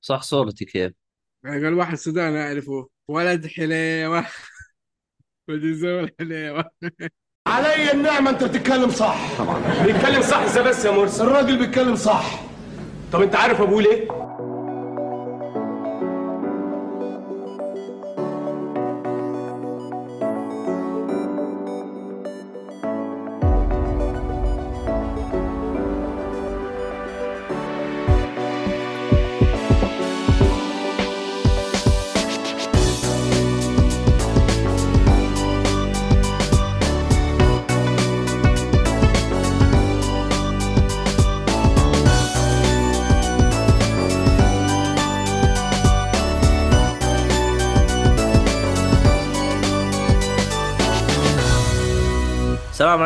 صح صورتي كيف قال واحد سوداني أعرفه. ولد حليوة. وجزول حليوة. علي النعمة أنت بتتكلم صح. طبعا. بيتكلم صح إزاي بس يا مرسي. الراجل بيتكلم صح. طب أنت عارف أبوه ليه؟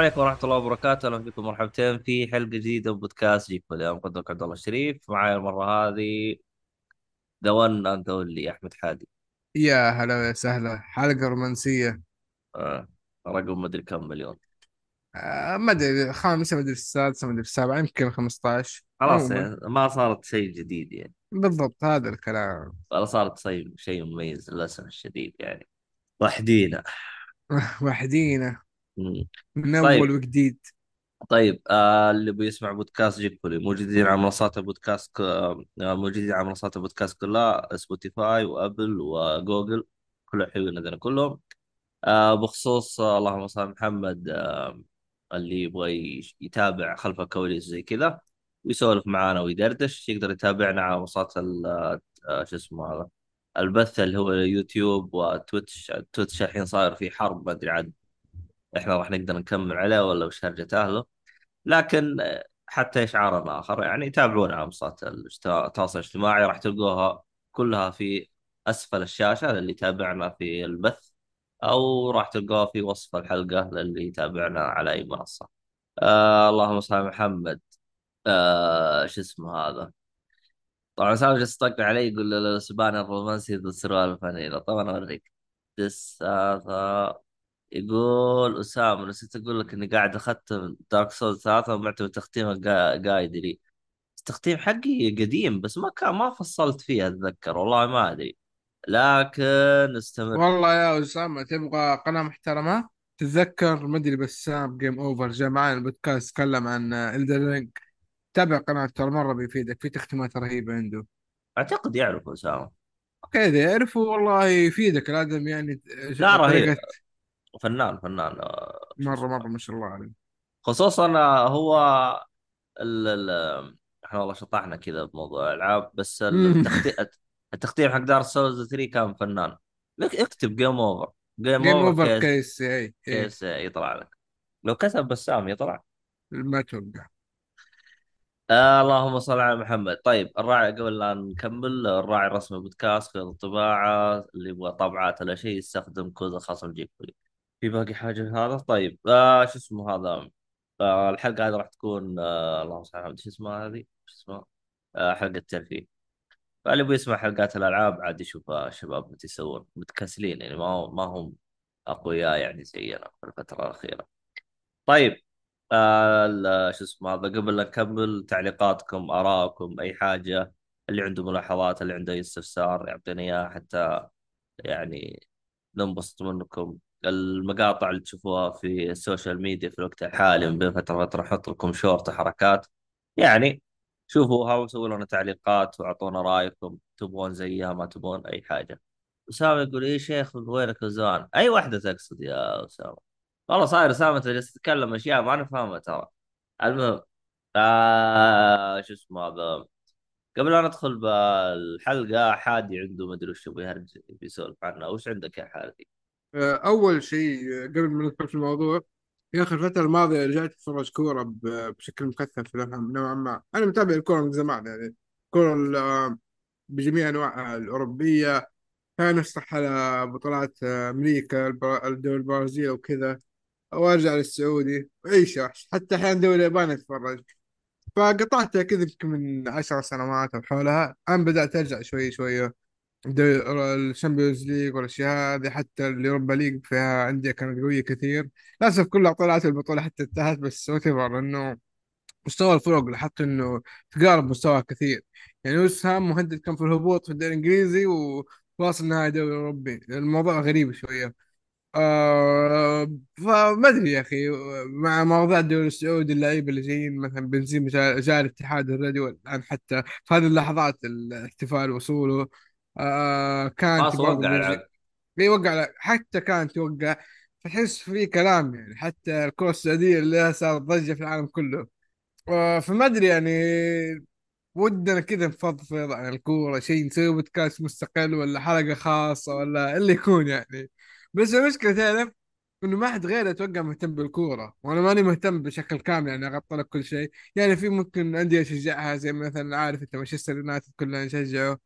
عليكم ورحمة الله وبركاته، أهلا بكم مرحبتين في حلقة جديدة من بودكاست جيك اليوم مقدمك عبد الله الشريف، معايا المرة هذه ذا ون أند أونلي أحمد حادي، يا هلا وسهلا حلقة رومانسية. آه. رقم مدري كم مليون، آه ما أدري خامسة ما أدري السادسة ما أدري السابعة يمكن 15 خلاص يعني ما صارت شيء جديد يعني، بالضبط هذا الكلام. ولا صارت شيء شيء مميز للأسف الشديد يعني، وحدينا. وحدينا. من طيب. أول وجديد. طيب آه اللي بيسمع بودكاست جيكولي موجودين على منصات البودكاست ك... آه موجودين على منصات البودكاست كلها Spotify و Apple و Google كلهم حلوين عندنا كلهم. آه بخصوص آه اللهم صل على محمد آه اللي يبغى يتابع خلف الكواليس زي كذا ويسولف معانا ويدردش يقدر يتابعنا على منصات ال- آه شو اسمه هذا البث اللي هو YouTube و Twitch Twitch الحين صاير في حرب ما أدري عاد. إحنا راح نقدر نكمل عليه ولا وش هرجة أهله. لكن آه، حتى إشعار آخر يعني تابعونا على منصات التواصل الاجتماعي راح تلقوها كلها في أسفل الشاشة للي يتابعنا في البث أو راح تلقوها في وصف الحلقة للي يتابعنا على أي منصة. آه اللهم صل على محمد. آه شو اسمه هذا؟ طبعا سامي جالس علي يقول له الاسباني الرومانسي ذو السروال الفانيلا طبعا أوريك. بس هذا يقول أسامة نسيت أقول لك إني قاعد اختم Dark Souls ثلاثة ومعتبر تختيمه gui- guide لي. التختيم حقي قديم بس ما كان ما فصلت فيه أتذكر. والله ما أدري. لكن استمر. والله يا أسامة تبغى قناة محترمة؟ تتذكر ما أدري بسام Game Over جاء معنا البودكاست تكلم عن Elden Ring تابع قناة ترى مرة بيفيدك في تختيمات رهيبة عنده. أعتقد يعرف أسامة. أوكي إذا يعرفوا والله يفيدك الادم يعني لا رهيب. فنان فنان آه، اسمه مرة ما شاء الله عليه. خصوصا آه، هو ال ال إحنا والله شطحنا كذا بموضوع الألعاب بس التختيم التختيم حق Dark Souls 3 كان فنان. لك اكتب Game Over Game Over KS. KS A A KS يطلع لك. لو كتب بسام يطلع. ما أتوقع آه اللهم صل على محمد. طيب الراعي قبل لا نكمل الراعي الرسمي بودكاست خيط الطباعة اللي يبغى طبعات ولا شيء يستخدم كود الخاص بجيب في باقي حاجة في هذا؟ طيب آه شو اسمه هذا؟ آه الحلقة هذه راح تكون آه اللهم صل على محمد. شو اسمها هذه؟ شو اسمها؟ آه حلقة ترفيه فاللي يبغى يسمع حلقات الألعاب عاد يشوف آه، شباب متى يسوون متكاسلين يعني ما هو ما هم أقوياء يعني زينا في الفترة الأخيرة. طيب آه شو اسمه هذا؟ قبل لا نكمل تعليقاتكم آراءكم أي حاجة اللي عنده ملاحظات اللي عنده أي استفسار يعطينا إياه حتى يعني ننبسط منكم. المقاطع اللي تشوفوها في ال social media في الوقت الحالي من بين فترة وفترة أحط لكم شورت حركات يعني شوفوها وسووا لنا تعليقات وأعطونا رأيكم تبغون زيها ما تبغون أي حاجة. أسامة يقول إيه شيخ وينك؟ من زمان. أي واحدة تقصد يا أسامة؟ والله صاير أسامة جالس تتكلم أشياء ما نفهمها ترى. المهم آه شو اسمه هذا؟ قبل لا ندخل بالحلقة حادي عنده مدري وش يبغى يهرج بيسولف وش عندك يا حادي؟ أول شيء قبل ما ندخل في الموضوع يا أخي الفترة الماضية رجعت أتفرج كورة ب- بشكل مكثف في نوعا ما. أنا متابع الكورة من زمان يعني الكورة ال- آه، بجميع انواعها الأوروبية. كان نفتح على بطولات أمريكا الدول البرازيل وكذا. وأرجع للسعودي. واعيش حتى أحيانا دوري اليابان أتفرج. فقطعتها كذا يمكن من عشر سنوات أو حولها. الان بدأت أرجع شوي شوية. ال Champions League والاشياء هذه حتى ال Europa League فيها انديه كانت قوية كثير. للأسف كلها طلعت البطولة حتى انتهت بس وات إنه مستوى الفرق لاحظت إنه تقارب مستواها كثير. يعني وست هام مهدد كان في الهبوط في الدوري الإنجليزي وواصل نهائي دوري أوروبي. الموضوع غريب شوية. آه فما أدري يا أخي مع موضوع الدوري السعودي اللعيبة اللي جايين مثلا بنزيما جاء الاتحاد الرياضي والآن حتى في هذه اللحظات الاحتفال وصوله. آه كانت خلاص برضه وقع اي وقع حتى كانت توقع. فتحس في كلام يعني حتى الكرة السعودية اللي صارت ضجة في العالم كله. آه، فما أدري يعني ودنا كذا نفضفض عن الكورة. شيء نسوي بودكاست مستقل ولا حلقة خاصة ولا اللي يكون يعني. بس المشكلة تعرف إنه ما حد غيري أتوقع مهتم بالكورة. وأنا ماني مهتم بشكل كامل يعني اغطي لك كل شيء. يعني في ممكن أندية اشجعها زي مثلا عارف أنت مانشستر يونايتد كلنا نشجعه.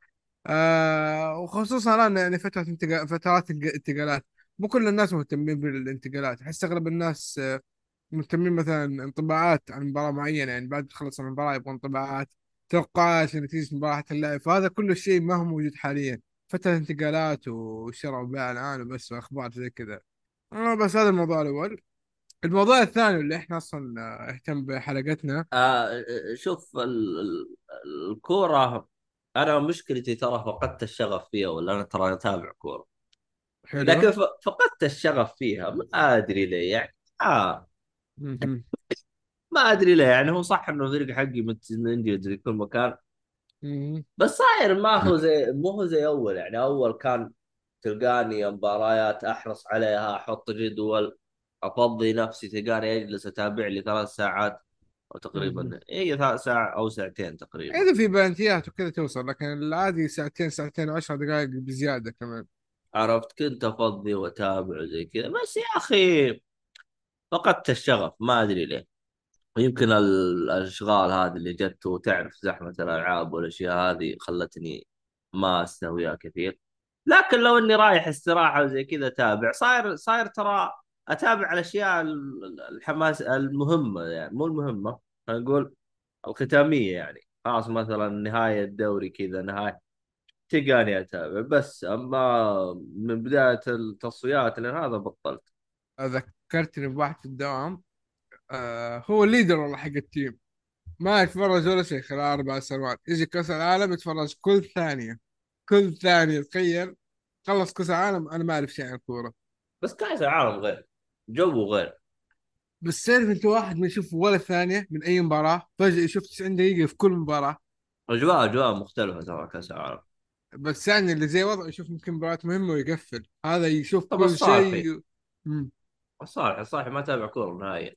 آه وخصوصا الآن يعني فترة انتقال فترات انتقالات مو كل الناس مهتمين بالانتقالات. أحس أغلب الناس آه، مهتمين مثلا انطباعات عن مباراة معينة. يعني بعد تخلص المباراة يبغى انطباعات توقعات لنتيجة مباراة اللعب. فهذا كل شيء ما هو موجود حاليا. فترة انتقالات وشراء وبيع الآن وبس وأخبار زي كذا. آه بس هذا الموضوع الأول. الموضوع الثاني اللي إحنا أصلا آه، اهتم بحلقتنا. آه شوف ال- ال- الكورة أنا مشكلتي ترى فقدت الشغف فيها ولا أنا ترى أتابع كورة. حلو. لكن فقدت الشغف فيها ما أدري ليه يعني. آه. مهم. ما أدري ليه يعني هو صح إنه الفريق حقي متندي في كل مكان. بس صاير ما هو زي مو هو زي أول يعني. أول كان تلقاني مباريات أحرص عليها أحط جدول أفضي نفسي تلقاني أجلس أتابع لي ثلاث ساعات. مهم. تقريبا ثلاث ساعة أو ساعتين تقريبا. إذا في بلانتيات وكذا توصل لكن العادي ساعتين ساعتين وعشر دقائق بزيادة كمان. عرفت؟ كنت أفضي وأتابع وزي كذا. بس يا أخي فقدت الشغف ما أدري ليه. يمكن ال- الأشغال هذه اللي جت وتعرف زحمة الألعاب والأشياء هذه خلتني ما أستهويها كثير. لكن لو إني رايح استراحة وزي كذا أتابع صاير صاير ترى أتابع الأشياء ال- الحماس المهمة يعني مو المهمة خلينا نقول الختامية يعني. خلاص مثلا نهاية الدوري كذا نهاية. تلقاني أتابع. بس أما من بداية التصفيات لأن هذا بطلت. ذكرتني بواحد في الدوام آه هو ال leader والله حق ال team. ما يتفرج ولا شيء خلال أربع سنوات. يجي كأس العالم يتفرج كل ثانية. كل ثانية تخيل خلص كأس العالم أنا ما أعرف شيء عن الكورة. بس كأس العالم غير. جو غير. بس تعرف أنت واحد ما يشوف ولا ثانية من أي مباراة فجأة يشوف 90 دقيقة في كل مباراة. اجواء أجواء مختلفة ترى كاس العالم بس يعني اللي زي وضعه يشوف ممكن مباراة مهمة ويقفل. هذا يشوف طب كل شيء مم. الصالح الصالح ما تابع كورة نهائيا.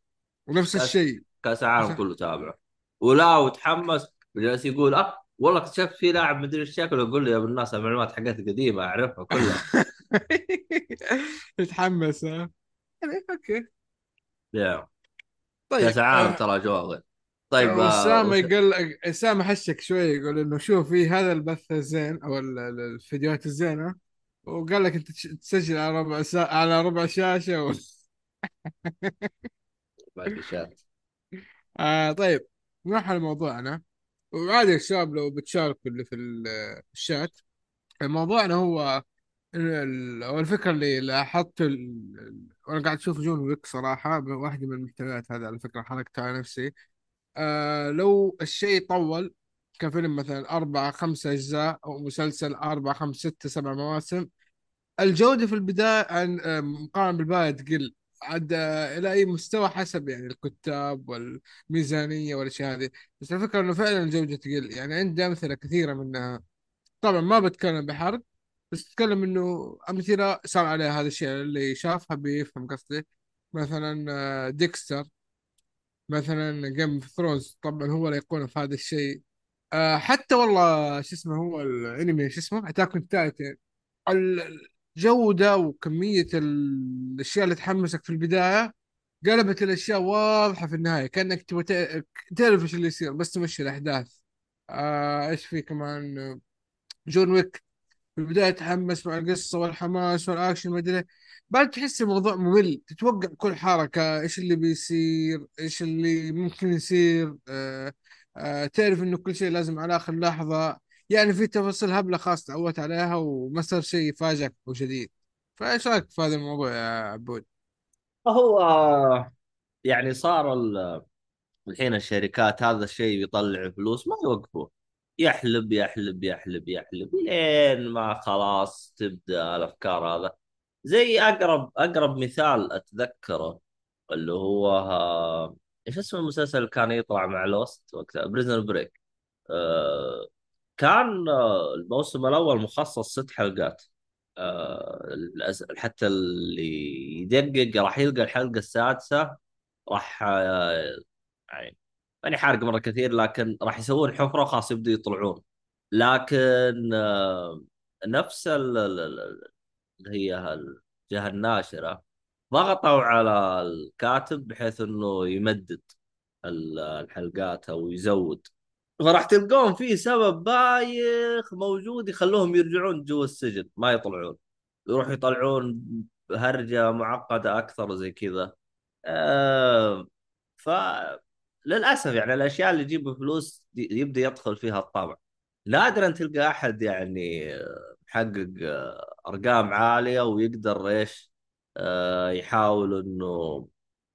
ونفس كاس الشيء. كاس العالم كله تابعة. ولا وتحمس وجالس يقول أه والله اكتشفت في لاعب مدري إيش شكله. يقول لي يا ابن الناس المعلومات حقتي قديمة أعرفها كلها. يتحمس ها؟ يعني أوكي. يا طيب كاس العالم آه، ترى اجواء غير. طيب آه أسامة وش... يقول أسامة حشك شوي يقول إنه شوف في هذا البث الزين ال- الفيديوهات الزينة وقال لك تش- تسجل على ربع سا... على ربع شاشة و... آه طيب نروح على موضوعنا. وعادي يا شباب لو بتشاركوا اللي في ال- الشات. موضوعنا هو هو الفكرة اللي لاحظت وأنا قاعد أشوف جون ويك صراحة واحدة من المحتويات هذه على فكرة حركتها على نفسي. آه لو الشيء طول كفيلم مثلا أربعة خمسة أجزاء أو مسلسل أربعة خمسة ستة سبع مواسم الجودة في البداية عن آه، مقارنة بالبداية تقل. عاد آه، إلى أي مستوى حسب يعني الكتاب والميزانية والأشياء هذه. بس الفكرة إنه فعلا الجودة تقل. يعني عندي أمثلة كثيرة منها. طبعا ما بتكلم بحرق بس بتكلم إنه أمثلة صار عليها هذا الشيء اللي شافها بيفهم قصدي. مثلا آه، Dexter. مثلا Game of Thrones طبعا هو الايقونه في هذا الشيء. آه حتى والله شو اسمه هو الأنمي شو اسمه؟ Attack on Titan الجودة وكمية ال- الأشياء اللي تحمسك في البداية قلبت الأشياء واضحة في النهاية. كأنك تبغى تعرف إيش اللي يصير بس تمشي الأحداث. آه إيش في كمان؟ جون ويك في البداية تحمس مع القصة والحماس والأكشن ما أدري إيه. بعد تحس الموضوع ممل تتوقع كل حركة إيش اللي بيصير إيش اللي ممكن يصير آه آه تعرف إنه كل شيء لازم على آخر لحظة يعني في تفاصيل هبلة خاص تعودت عليها وما صار شيء يفاجئك وجديد فإيش رأيك في هذا الموضوع يا عبود؟ هو يعني صار ال- الحين الشركات هذا الشيء بيطلع فلوس ما يوقفوه يحلب يحلب يحلب يحلب لين ما خلاص تبدأ الأفكار هذا. زي أقرب أقرب مثال أتذكره اللي هو ها... إيش اسم المسلسل اللي كان يطلع مع Lost وقتها؟ Prison Break آه... كان آه، الموسم الأول مخصص ست حلقات. آه... حتى اللي يدقق راح يلقى الحلقة السادسة راح آه... يعني ماني حارق مرة كثير لكن راح يسوون حفرة خاص يبدوا يطلعون. لكن آه، نفس ال- ال- ال- اللي هي الجهة الناشرة ضغطوا على الكاتب بحيث إنه يمدد ال- الحلقات أو يزود. فراح تلقون في سبب بايخ موجود يخلوهم يرجعون جوا السجن ما يطلعون. يروحوا يطلعون هرجه معقدة أكثر زي كذا. آه ف للأسف يعني الأشياء اللي تجيب فلوس يبدأ يدخل فيها الطمع نادرا تلقى أحد يعني آه، محقق آه، أرقام عالية ويقدر إيش آه، يحاول إنه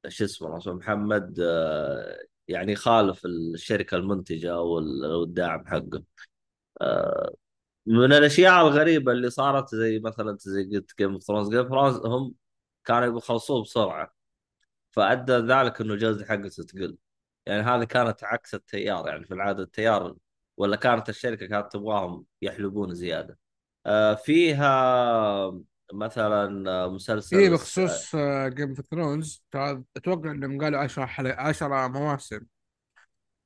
شو اسمه محمد يعني يخالف الشركة المنتجة أو الداعم حقه. من الأشياء الغريبة اللي صارت زي مثلا زي قلت Game of Thrones Game of Thrones هم كانوا يخلصوه بسرعة فأدى ذلك إنه الجوده حقته تقل يعني هذه كانت عكس التيار يعني في العادة التيار ولا كانت الشركة كانت تبغاهم يحلبون زيادة. آه، فيها مثلا آه، مسلسل إيه الس- بخصوص Game of Thrones أتوقع إنهم قالوا 10 حلقات 10 مواسم.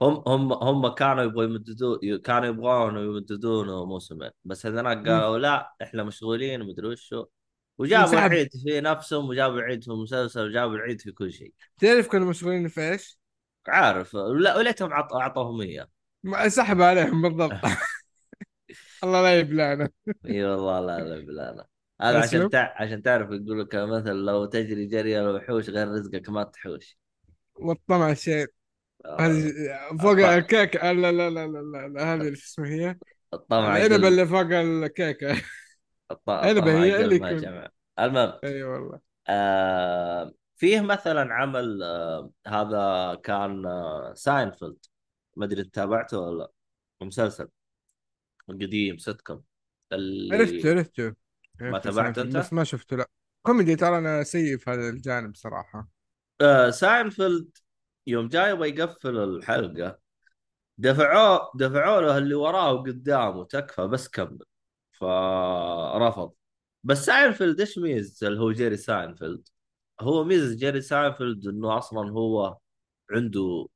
هم هم هم كانوا يبغوا يمددون كانوا يبغون يمددونه موسمين. بس هذناك. قالوا لا إحنا مشغولين مدري وشو. وجابوا انسحب العيد في نفسهم وجابوا العيد في المسلسل وجابوا العيد في كل شيء. تعرف كانوا مشغولين في إيش؟ عارف. لا وليتهم عط- أعطوهم إياه. ما- سحب عليهم بالضبط. الله لا يبلانا إي والله لا لا لا لا هذا عشان تع... عشان تعرف يقول لك مثلا لو تجري جري الوحوش غير رزقك ما تحوش. والطمع شيء آه، هذه فوق الط... الكيكة. لا لا لا لا لا. هذه شو اسمها هي؟ الطمع العنبة يقل اللي فوق. عنبة الطمع هي اللي المهم إي والله. آه... فيه مثلا عمل آه... هذا كان آه... ساينفيلد ما أدري تابعته ولا لا. مسلسل قديم عرفته اللي عرفته ما عرفته تابعت ساينفيلد أنت؟ بس ما شفته لا. كوميدي ترى أنا سيء في هذا الجانب صراحة. آه... ساينفيلد يوم جاي يبغى يقفل الحلقة. دفعوه دفعوا له اللي وراه وقدامه تكفى بس كمل. فرفض. بس ساينفيلد إيش ميزته؟ اللي هو جيري ساينفيلد هو ميزة جيري ساينفيلد إنه أصلا هو عنده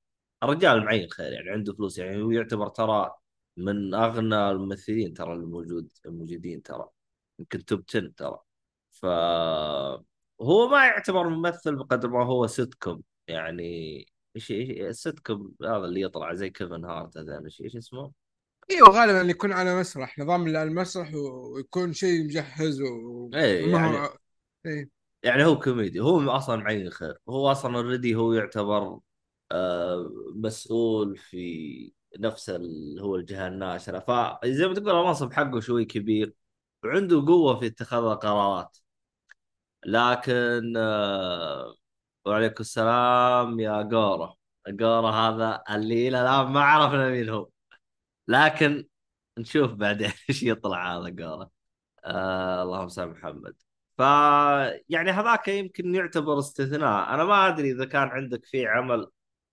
الرجال معين خير يعني عنده فلوس يعني هو يعتبر ترى من أغنى الممثلين ترى الموجود الموجودين ترى يمكن top 10 ترى ف هو ما يعتبر ممثل بقدر ما هو سيت كوم يعني إيش إيش السيت كوم هذا اللي يطلع زي كيفن هارت هذا إيش إيش اسمه؟ إيوه غالبا يكون على مسرح نظام المسرح ويكون شيء مجهز و- إيه يعني إيه يعني هو كوميدي هو أصلا معين خير هو أصلا already هو يعتبر آه مسؤول في نفس اللي هو الجهة الناشرة. فزي ما تقول المنصب حقه شوي كبير وعنده قوة في اتخاذ القرارات. لكن آه وعليكم السلام يا جورة جورة هذا اللي إلى الان ما عرفنا مين هو. لكن نشوف بعدين إيش يطلع هذا جورة آه اللهم صل محمد. ف يعني هذاك يمكن يعتبر استثناء. أنا ما أدري إذا كان عندك في عمل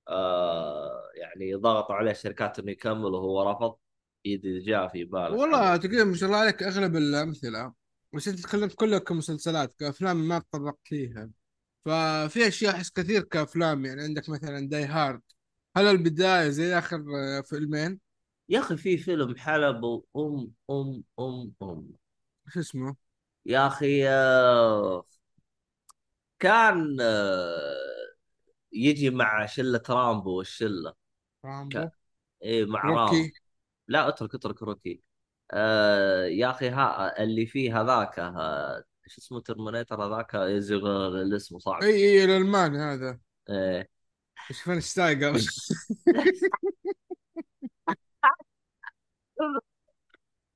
آه يعني ضغطوا عليه الشركات إنه يكمل وهو رفض إذا جاء في بالك والله تقريبا ما شاء الله عليك أغلب الأمثلة بس أنت تكلمت كلها كمسلسلات كأفلام ما تطرقت ليها ففي أشياء أحس كثير كأفلام يعني عندك مثلا Die Hard هل البداية زي آخر فيلمين؟ يا أخي في فيلم حلب ام أم أم أم. شو اسمه؟ يا أخي آه كان آه يجي مع شلة رامبو والشلة. رامبو؟ ك... إيه مع روكي رامبو لا اترك اترك روكي آه يا أخي ها اللي فيه هذاك آه، إيش اسمه ترمينيتر هذاك؟ يزغ الاسم صعب اي اي الالماني هذا. إيش فين ستايجر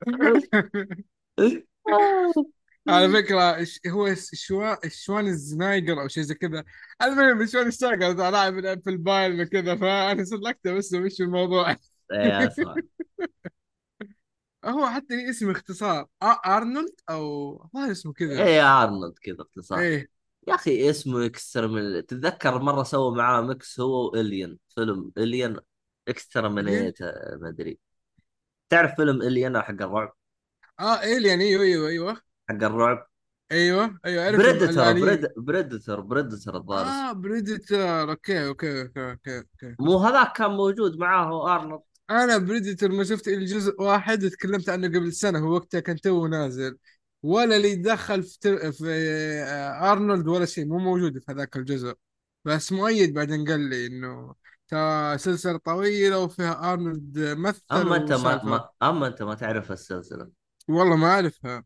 على فكرة إيش- هو شوا شوان الزنايجر أو شيء زي كذا؟ المهم شوان الشايجر لاعب في البايرن وكذا فأنا سلكته بس مش الموضوع؟ اسمع هو حتى لي اسم اختصار. أرنولد أو ما اسمه كذا. إيه أرنولد كذا اختصار. إيه. يا أخي اسمه اكسترمن تتذكر مرة سووا معاه ميكس هو والين فيلم الين؟ اكسترمنيت ما أدري. تعرف فيلم الين حق الرعب؟ آه الين إيوه إيوه إيوه. حق الرعب. أيوه أيوه اعرفهم Predator Pred Predator Predator الظاهر. آه Predator. okay okay okay okay okay. مو هذاك كان موجود معاه أرنولد. أنا Predator ما شفت إلا جزء واحد وتكلمت عنه قبل سنة. هو وقتها كان تو نازل. ولا اللي يتدخل في, تر... في آه، أرنولد ولا شيء. مو موجود في هذاك الجزء. بس مؤيد بعدين قال لي إنه ترى سلسلة طويلة وفيها أرنولد مثل أما أنت ما, ما أما أنت ما تعرف السلسلة. والله ما أعرفها.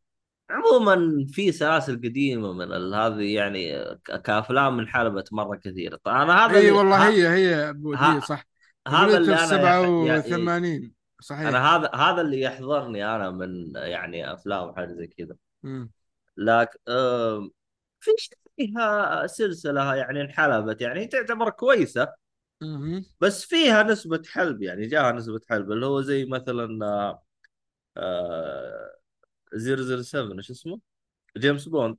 عموما في سلاسل قديمة من هذه يعني كأفلام انحلبت مره كثير طيب أنا هذا إي والله ها هي هي ها صح. هذا اللي أنا يح... يا... ي- 87 صحيح. أنا هذا هذا اللي يحضرني أنا من يعني أفلام حاجة زي كذا. مم. لكن في فيها سلسلة يعني انحلبت يعني تعتبر كويسة. مهم. بس فيها نسبة حلب يعني جاها نسبة حلب اللي هو زي مثلا آه، آه، 007 إيش اسمه؟ جيمس بوند.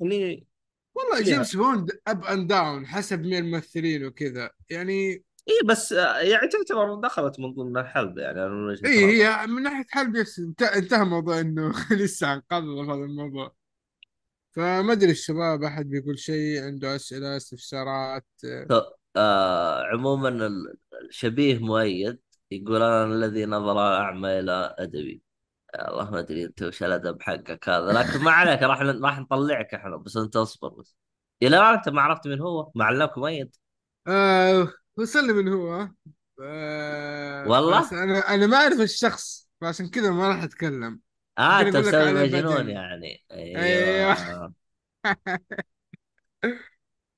يعني والله جيمس بوند up and down حسب مين الممثلين وكذا. يعني إي بس يعني تعتبر دخلت من ضمن الحلب يعني أنا إي هي من ناحية حلب انتهى موضوع إنه لسه في هذا الموضوع. فما أدري الشباب أحد بيقول شيء عنده أسئلة استفسارات. آه عموما ال- الشبيه مؤيد يقول أنا الذي نظر أعمى إلى أدبي. والله ما أدري أنت وش الأدب حقك هذا لكن ما عليك راح راح نطلعك إحنا بس أنت اصبر بس. إلى أنت ما عرفت من هو؟ معلمك مؤيد آه وصلني من هو آه. بس والله؟ أنا أنا ما أعرف الشخص فعشان كذا ما راح أتكلم. آه أنت مسوي مجنون يعني. أيوه.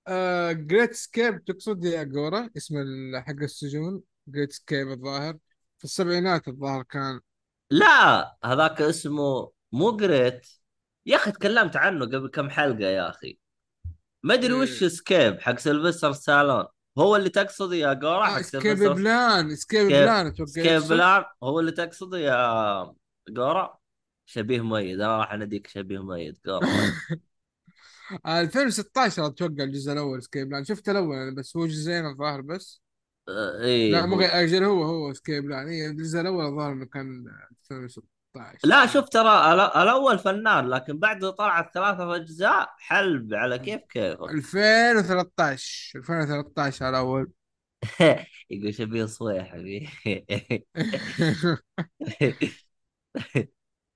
آه Great Escape تقصد يا جورا؟ اسم حق السجون. Great Escape الظاهر. في السبعينات الظاهر كان. لا هذاك اسمه مو Great يا أخي تكلمت عنه قبل كم حلقة يا أخي. ما أدري وش Escape حق سيلفستر ستالون. هو اللي تقصده يا جورا حق سكيب بلان Escape Plan أتوقع. سكيب بلان. هو اللي تقصده يا جورا شبيه مؤيد أنا راح أناديك شبيه مؤيد جورا آه، 2016 أتوقع الجزء الأول Escape Plan. شفت الأول بس هو جزئين الظاهر بس. آه، إيه لا مو أجل هو هو Escape Plan إيه الجزء الأول الظاهر إنه كان 2016 لا. شوف ترى ال- الأول فنان لكن بعد طلعت ثلاثة أجزاء حلب على كيف كيفك 2013 2013 الأول. يقول شبيه صويحبي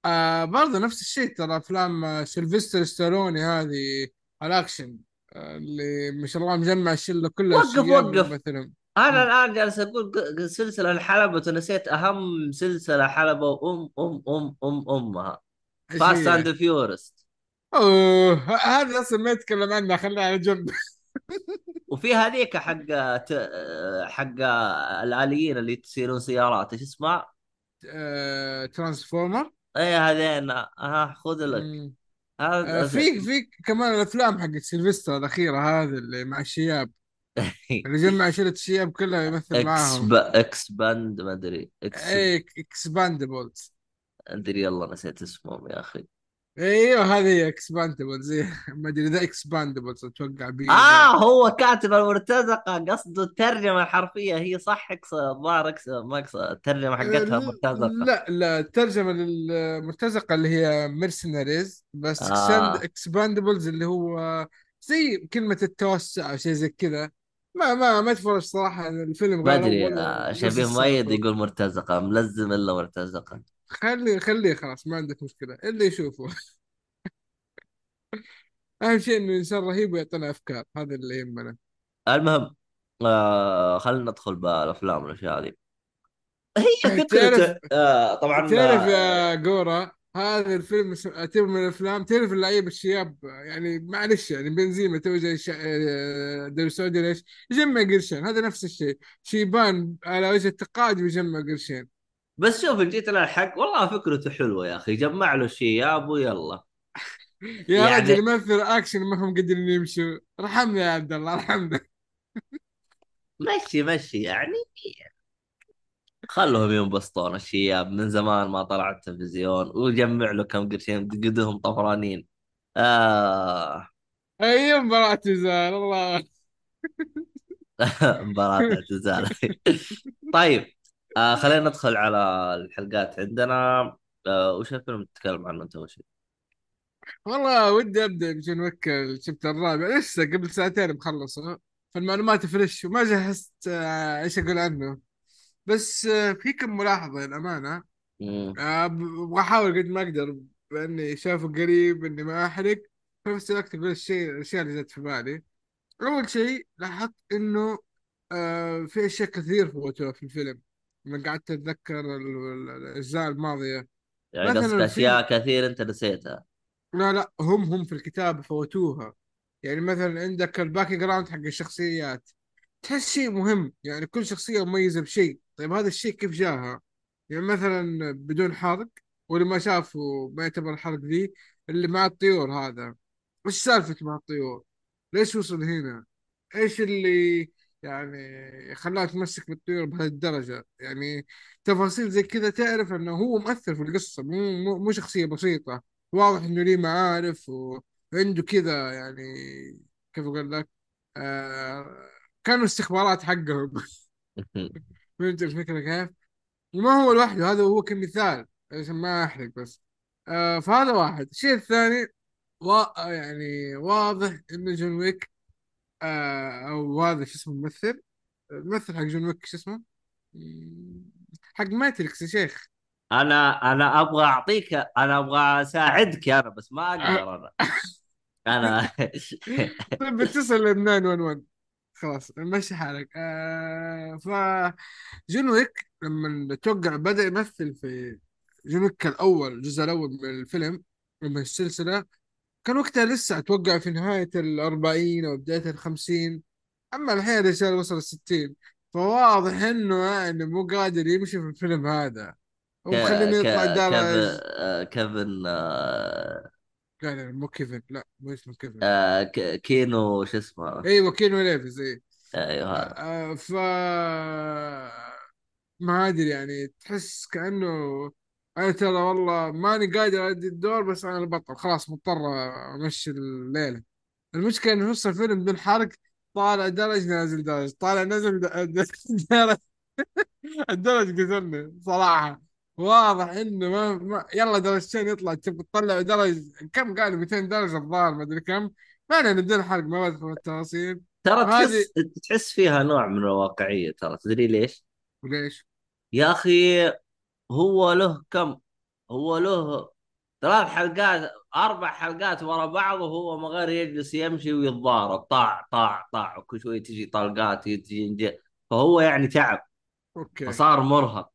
آه برضه نفس الشيء ترى أفلام سيلفستر ستالوني هذه الأكشن آه اللي ما شاء الله مجمع الشلة كلها وقف وقف. مثلا. أنا الآن جالس أقول سلسلة انحلبت ونسيت أهم سلسلة حلبوا ام أم أم أم أمها. Fast? and Furious أوه هذا أصلا ما يتكلم عنها خليها على جنب. وفي هذيك حق حق الآليين اللي يسيرون سيارات إيش اسمها؟ آه Transformer؟ اي هذين. ها خذ لك. آه في في كمان الأفلام حقت سيلفستر الأخيرة هذه اللي مع الشياب. اللي جمع شله الشياب كلها يمثل Ex معاهم. Expend ما أدري. Ex اي Expendables أدري يلا نسيت اسمهم يا أخي. إيوه هذه Expendables ما أدري ذا Expendables أتوقع بي آه هو كاتب المرتزقة قصده الترجمة الحرفية. هي صح الظاهر اقصد ما الترجمة حقتها مرتزقة. لا لا الترجمة للمرتزقة اللي هي mercenaries بس آه. Expendables اللي هو زي كلمة التوسع أو شيء زي كذا. ما ما ما تفرج صراحة الفيلم ما أدري آه شبيه مؤيد يقول مرتزقة ملزم إلا مرتزقة. خلي خليه خلاص ما عندك مشكلة اللي يشوفه. أهم شيء إنه إنسان رهيب ويعطينا أفكار هذا اللي يهمنا. المهم آه خلينا ندخل بالأفلام والأشياء هذه. هي تعرف فكرته آه طبعا تعرف آه يا جورا هذا الفيلم اعتبر من الأفلام. تعرف اللعيبه الشياب يعني معلش يعني بنزيما تو زي الش- آه، الدوري السعودي ليش؟ يجمع قرشين. هذا نفس الشيء. شيبان على وجه التقاعد يجمع قرشين. بس شوف جيت للحق والله فكرته حلوة يا أخي. جمع له شياب ويلا. يا يعني رجل يمثل أكشن ما هم قادرين يمشوا. ارحمنا يا عبد الله ارحمنا مشي مشي. يعني خلهم ينبسطون الشياب من زمان ما طلع التلفزيون وجمع له كم قرشين قدهم طفرانين. آه. أي مباراة تزال الله. مباراة اعتزال طيب آه خلينا ندخل على الحلقات عندنا. آه وش الفيلم تتكلم عنه أنت شيء؟ والله ودي أبدأ بجون ويك الشابتر الرابع. لسه قبل ساعتين مخلصه فالمعلومات فريش وما جهزت آه، إيش أقول عنه. بس آه، في كم ملاحظة للأمانة. مم. آه، أبغى احاول قد ما أقدر بأني شافه قريب إني ما أحرق. في نفس الوقت أقول الشيء الأشياء اللي جت في بالي. أول شيء لاحظت إنه آه في أشياء كثير فوتوها في الفيلم. لما قعدت أتذكر ال- ال- الأجزاء الماضية. يعني قصدك أشياء كثير أنت نسيتها. لا لا هم هم في الكتاب فوتوها. يعني مثلا عندك ال background حق الشخصيات. تحس شيء مهم. يعني كل شخصية مميزة بشيء. طيب هذا الشيء كيف جاها؟ يعني مثلا بدون حرق واللي ما شافه ما يعتبر الحرق ذي اللي مع الطيور هذا. وش سالفة مع الطيور؟ ليش وصل هنا؟ إيش اللي يعني خلاه يتمسك بالطيور بهذه الدرجة يعني تفاصيل زي كذا تعرف إنه هو مؤثر في القصة مو مو, مو شخصية بسيطة. واضح إنه ليه معارف وعنده كذا يعني كيف أقول لك؟ آه كانوا استخبارات حقهم. فهمت الفكرة كيف؟ وما هو لوحده هذا هو كمثال عشان ما أحرق بس. آه فهذا واحد. الشيء الثاني و... يعني واضح إنه جون ويك آه أو هذا شو اسمه الممثل الممثل حق جون ويك شو اسمه؟ حق ماتريكس يا شيخ. أنا أنا أبغى أعطيك أنا أبغى أساعدك أنا بس ما أقدر أنا. أنا طيب بتصل ل 911 خلاص مشي حالك. آه ف جون ويك لما توقع بدأ يمثل في جون ويك الأول الجزء الأول من الفيلم من السلسلة كان وقتها لسه أتوقع في نهاية الأربعين أو بداية الخمسين أما الحين الرجال وصل الستين فواضح إنه يعني مو قادر يمشي في الفيلم هذا. ومخليني يطلع كيفن درج آه، كيفن آه، لا لا مو كيفن. لا مو اسمه كيفن. آه، كيانو شو اسمه. أيوه كيانو ريفز اي أيوه. هذا آه ف ما أدري يعني تحس كأنه أنا ترى والله ماني قادر أدي الدور بس أنا البطل. خلاص مضطر أمشي الليلة. المشكلة إنه نص الفيلم بدون حرق طالع درج نازل درج. طالع نزل د- درج. الدرج قتلني صراحة. واضح إنه ما, ما يلا درجتين يطلع تبي تطلع درج كم؟ قالوا 200 درجة الظاهر ما أدري كم. ما علينا بدون حرق ما بدخل في التفاصيل. ترى تحس تحس فيها نوع من الواقعية ترى تدري ليش؟ وليش؟ يا أخي هو له كم؟ هو له ثلاث حلقات أربع حلقات ورا بعض وهو ما غير يجلس يمشي ويتضارب. طاع طاع طاع وكل شوي تجي طلقات تجي فهو يعني تعب. أوكي. فصار مرهق.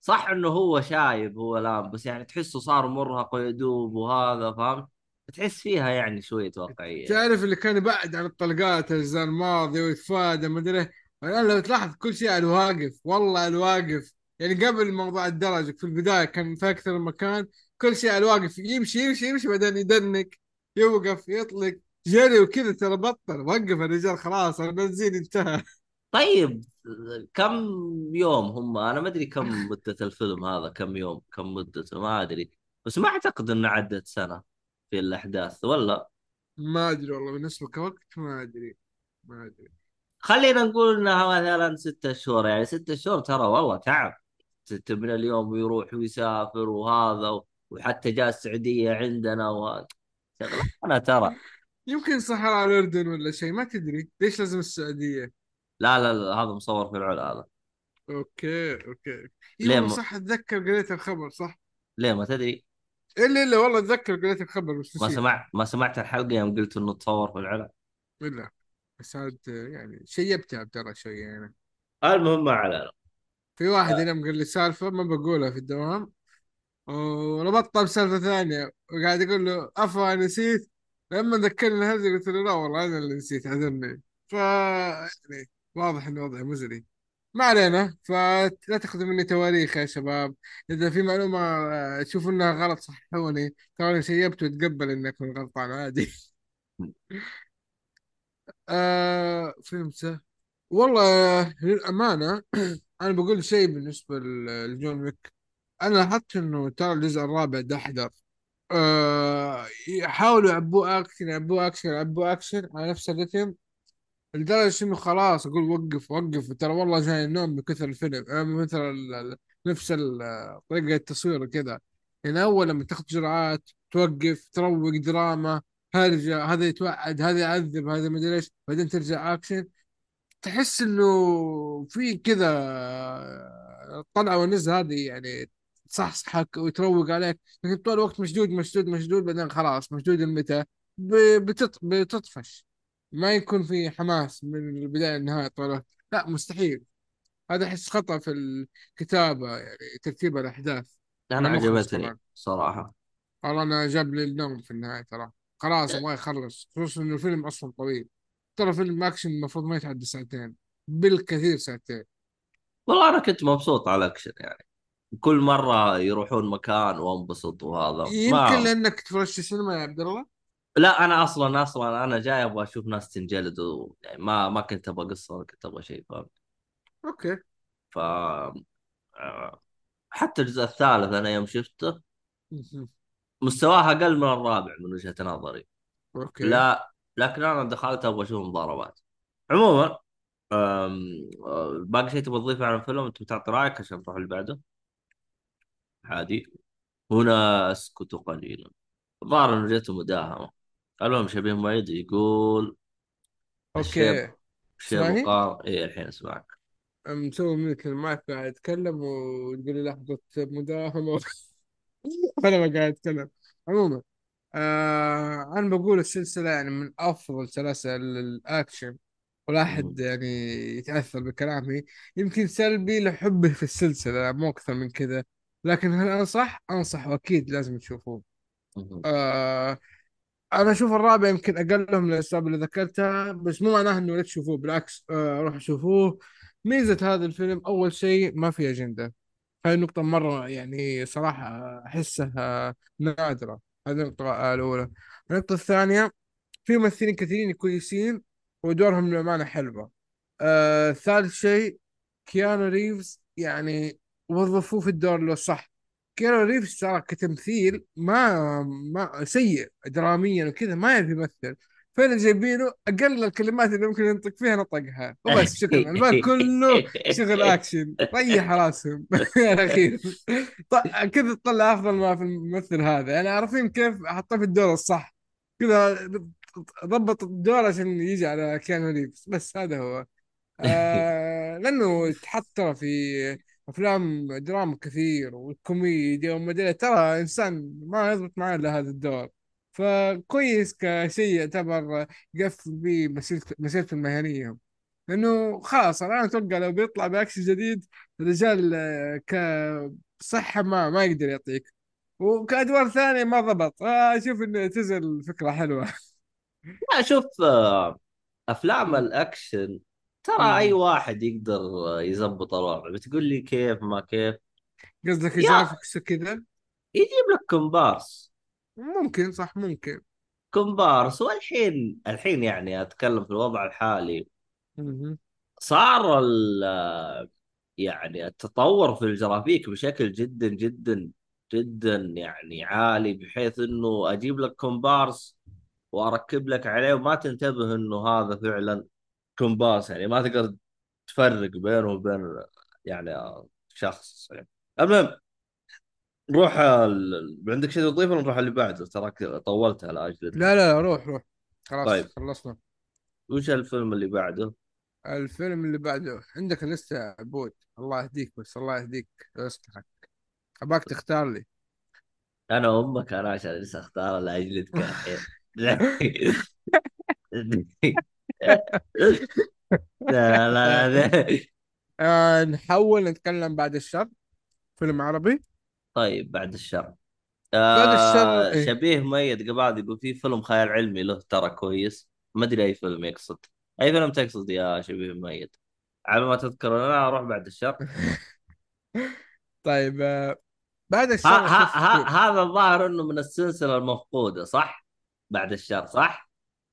صح إنه هو شايب هو لام بس يعني تحسه صار مرهق ويدوب وهذا فهمت؟ تحس فيها يعني شوية واقعية يعني. تعرف اللي كان يبعد عن الطلقات الأجزاء الماضية ويتفادى ما أدري. الآن لو تلاحظ كل شيء على الواقف والله على الواقف يعني قبل موضوع الدرج في البداية كان في أكثر من مكان كل شيء على الواقف يمشي يمشي يمشي بعدين يدنك يوقف يطلق جري وكذا ترى بطل وقف الرجال خلاص البنزين انتهى طيب كم يوم هم أنا ما أدري كم مدة الفيلم هذا كم يوم كم مدته ما أدري. بس ما أعتقد إنه عدت سنة في الأحداث ولا؟ ما أدري والله بالنسبة كوقت ما أدري ما أدري. خلينا نقول انها مثلا ستة شهور يعني ستة شهور ترى والله تعب. من اليوم ويروح ويسافر وهذا وحتى جاء السعودية عندنا و أنا ترى. يمكن صحراء الأردن ولا شيء ما تدري ليش لازم السعودية؟ لا لا لا هذا مصور في العلا هذا. أوكي أوكي. ليه أيوه م... صح أتذكر قريت الخبر صح؟ ليه ما تدري؟ إلا إلا والله أتذكر قريت الخبر بس ما سمعت ما سمعت الحلقة يوم قلت إنه تصور في العلا. إلا بس عاد يعني شيبتها ترى شوية يعني. المهم ما علينا. في واحد هنا قال لي سالفة ما بقولها في الدوام. وربطها بسالفه ثانية وقاعد يقول له افا نسيت. لما ذكرني هذه قلت له لا والله أنا اللي نسيت عذرني ف يعني واضح ان وضعي مزري ما علينا فلا تاخذوا مني تواريخ يا شباب. إذا في معلومة آه، تشوفوا إنها غلط صححوني. ترى شيبت وتقبل انك غلطان عادي. آه سه والله للأمانة أنا بقول شيء بالنسبة ل- لجون ويك. أنا لاحظت إنه ترى الجزء الرابع دحدر أه يحاولوا يعبوه أكشن يعبوه أكشن يعبوه أكشن على نفس الرتم لدرجة إنه خلاص أقول وقف وقف. ترى والله جاي النوم من كثر الفيلم أه من كثر نفس طريقة التصوير وكذا. يعني أول لما تاخذ جرعات توقف تروق دراما هرجة هذا يتوعد هذا يعذب هذا مدري إيش بعدين ترجع أكشن. تحس إنه في كذا الطلعه والنزله هذه يعني تصحصحك وتروق عليك. لكن طول الوقت مشدود مشدود مشدود بعدين خلاص مشدود المتى. بتطفش. ما يكون في حماس من البداية للنهاية طول لا مستحيل. هذا احس خطأ في الكتابة يعني ترتيب الأحداث. أنا عجبتني صراحة. والله أنا جاب لي النوم في النهاية ترى. خلاص أبغى يخلص. خصوصا إنه الفيلم أصلا طويل. ترى فيلم أكشن المفروض ما يتعدى ساعتين. بالكثير ساعتين. والله أنا كنت مبسوط على الأكشن يعني. كل مرة يروحون مكان وانبسط وهذا. يمكن ما لأنك تفرجت السينما يا عبد الله؟ لا أنا أصلا أصلا أنا جاي أبغى أشوف ناس تنجلد و... يعني ما ما كنت أبغى قصة ولا كنت أبغى شيء فاهم؟ أوكي. ف آه، حتى الجزء الثالث أنا يوم شفته مهم. مستواه أقل من الرابع من وجهة نظري. Okay. لا لكن أنا دخلت أبغى أشوف مضاربات. عموما أم... آه، باقي شيء تبغى تضيفه عن الفيلم أنت بتعطي رأيك عشان نروح اللي بعده؟ عادي. هنا أسكت قليلا. الظاهر إنه جته مداهمه المهم شفيه مؤيد يقول Okay. اسمعني؟ وقار إيه الحين اسمعك. مسوي mute المايك قاعد اتكلم وتقول لي لحظة مداهمة. أنا ما قاعد أتكلم. عموما آه أنا بقول السلسلة يعني من أفضل سلاسل الأكشن. ولا. أحد يعني يتأثر بكلامي. يمكن سلبي لحبه في السلسلة مو أكثر من كذا. لكن هل أنصح؟ أنصح وأكيد لازم تشوفوه. آه أنا أشوف الرابع يمكن أقلهم من الأسباب اللي ذكرتها بس مو معناه إنه لا تشوفوه بالعكس آه روحوا شوفوه. ميزة هذا الفيلم أول شيء ما في أجندة. هاي النقطة مرة يعني صراحة أحسها نادرة. هذه النقطة الأولى. النقطة الثانية في ممثلين كثيرين كويسين ودورهم للأمانة حلوة. آه ثالث شيء كيانو ريفز يعني وظفوه في الدور لو صح. كيانو ريفز ترى كتمثيل ما ما سيء دراميا وكذا ما يعرف يمثل. فين جايبينه أقل الكلمات اللي ممكن ينطق فيها نطقها. وبس شكرا الباقي كله شغل اكشن ريح راسهم. الاخير كذا تطلع أفضل ما في الممثل هذا. يعني عارفين كيف حطه في الدور الصح. كذا ضبط الدور عشان يجي على كيانو ريفز. بس هذا هو. آه لأنه تحط في أفلام دراما كثير والكوميديا وما أدري ترى إنسان ما يضبط معاه إلا هذا الدور. فكويس كشيء يعتبر يقفل به مسيرته المهنية. لأنه خلاص الآن أتوقع لو بيطلع بأكشن جديد الرجال كصحه ما ما يقدر يعطيك. وكأدوار ثانية ما ضبط. أشوف إنه تزل فكرة حلوة. لا شوف آه، أفلام الأكشن ترى أي. واحد يقدر يزبط الوضع بتقول لي كيف ما كيف؟ قصدك graphics كذا؟ يجيب لك كومبارس. ممكن صح ممكن. كومبارس. والحين الحين يعني أتكلم في الوضع الحالي. صار ال يعني التطور في الجرافيك بشكل جدا جدا جدا يعني عالي بحيث إنه أجيب لك كومبارس وأركب لك عليه وما تنتبه إنه هذا فعلا كومبارس يعني ما تقدر تفرق بينه وبين يعني شخص يعني. المهم نروح ال... عندك شيء تضيفه ولا نروح اللي بعده تراك طولت على اجلك لا لا روح روح. خلاص طيب. خلصنا. وش الفيلم اللي بعده؟ الفيلم اللي بعده عندك لسه عبود الله يهديك بس الله يهديك. اصلحك أباك تختار لي. أنا أمك أنا عشان لسه أختار لاجلتك الحين لا لا لا آه نحول نتكلم بعد الشر فيلم عربي طيب بعد الشر. بعد الشر آه إيه. شبيه ميت قبل يقول في فيلم خيال علمي له ترى كويس. ما أدري أي فيلم يقصد. أي فيلم تقصد يا شبيه ميت؟ على ما تذكر أنا أروح بعد الشر. طيب آه بعد الشر هذا الظاهر إنه من السلسلة المفقودة صح؟ بعد الشر صح؟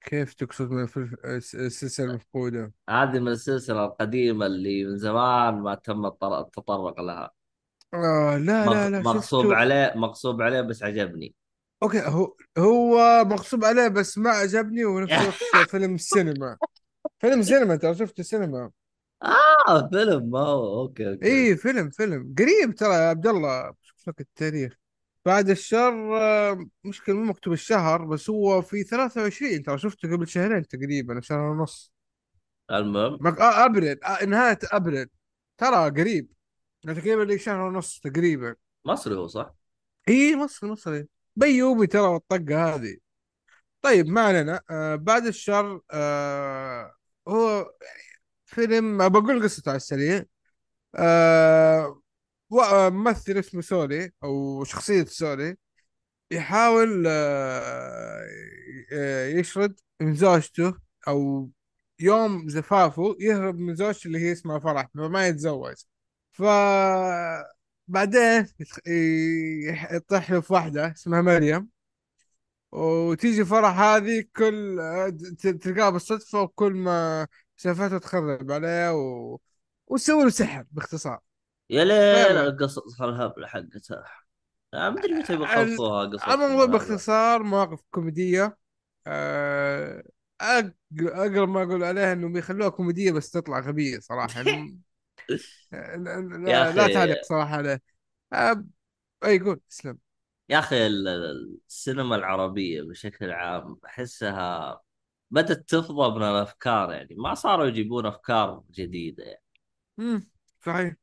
كيف تقصد من الفل- الس- السلسلة المفقودة؟ هذه من السلسلة القديمة اللي من زمان ما تم التطرق لها. آه لا لا لا مغصوب شفته عليه مغصوب عليه بس عجبني. okay هو هو مغصوب عليه بس ما عجبني ونفس الوقت فيلم سينما. فيلم سينما ترى شفته سينما. آه فيلم ما هو okay okay. اي فيلم فيلم. قريب ترى يا عبد الله شوف لك التاريخ. بعد الشر آه، مشكلة مو مكتوب الشهر بس هو في 23 ترى شفته قبل شهرين تقريبا شهر ونص. المهم. مك... آه ابريل آه نهاية ابريل ترى قريب يعني تقريبا لي شهر ونص تقريبا. مصري هو صح؟ إي مصري مصري. بيومي ترى والطقة هذه. طيب ما علينا. آه بعد الشر آه هو يعني فيلم بقول قصته على السريع. آه آه، ممثل اسمه سوري أو شخصية سوري يحاول آه آه، يشرد من زوجته أو يوم زفافه يهرب من زوجته اللي هي اسمها فرح فما يتزوج. ف بعدين يطيح له في واحدة اسمها مريم. وتيجي فرح هذه كل تلقاها بالصدفة وكل ما شافته تخرب عليه و... وتسوي له سحر باختصار. يا ليل فيلا القصص الهبله حقتها ما أدري متى بيخلصوها قصص هذا باختصار مواقف كوميدية. آه، أق- أقرب ما أقول عليها إنهم بيخلوها كوميدية بس تطلع غبية صراحة. يعني لا, لا أخي. تعليق صراحة عليه. آه، أي قول اسلم يا أخي ال- ال- السينما العربية بشكل عام احسها بدأت تفضى من الأفكار يعني. ما صاروا يجيبون أفكار جديدة يعني. مم، صحيح.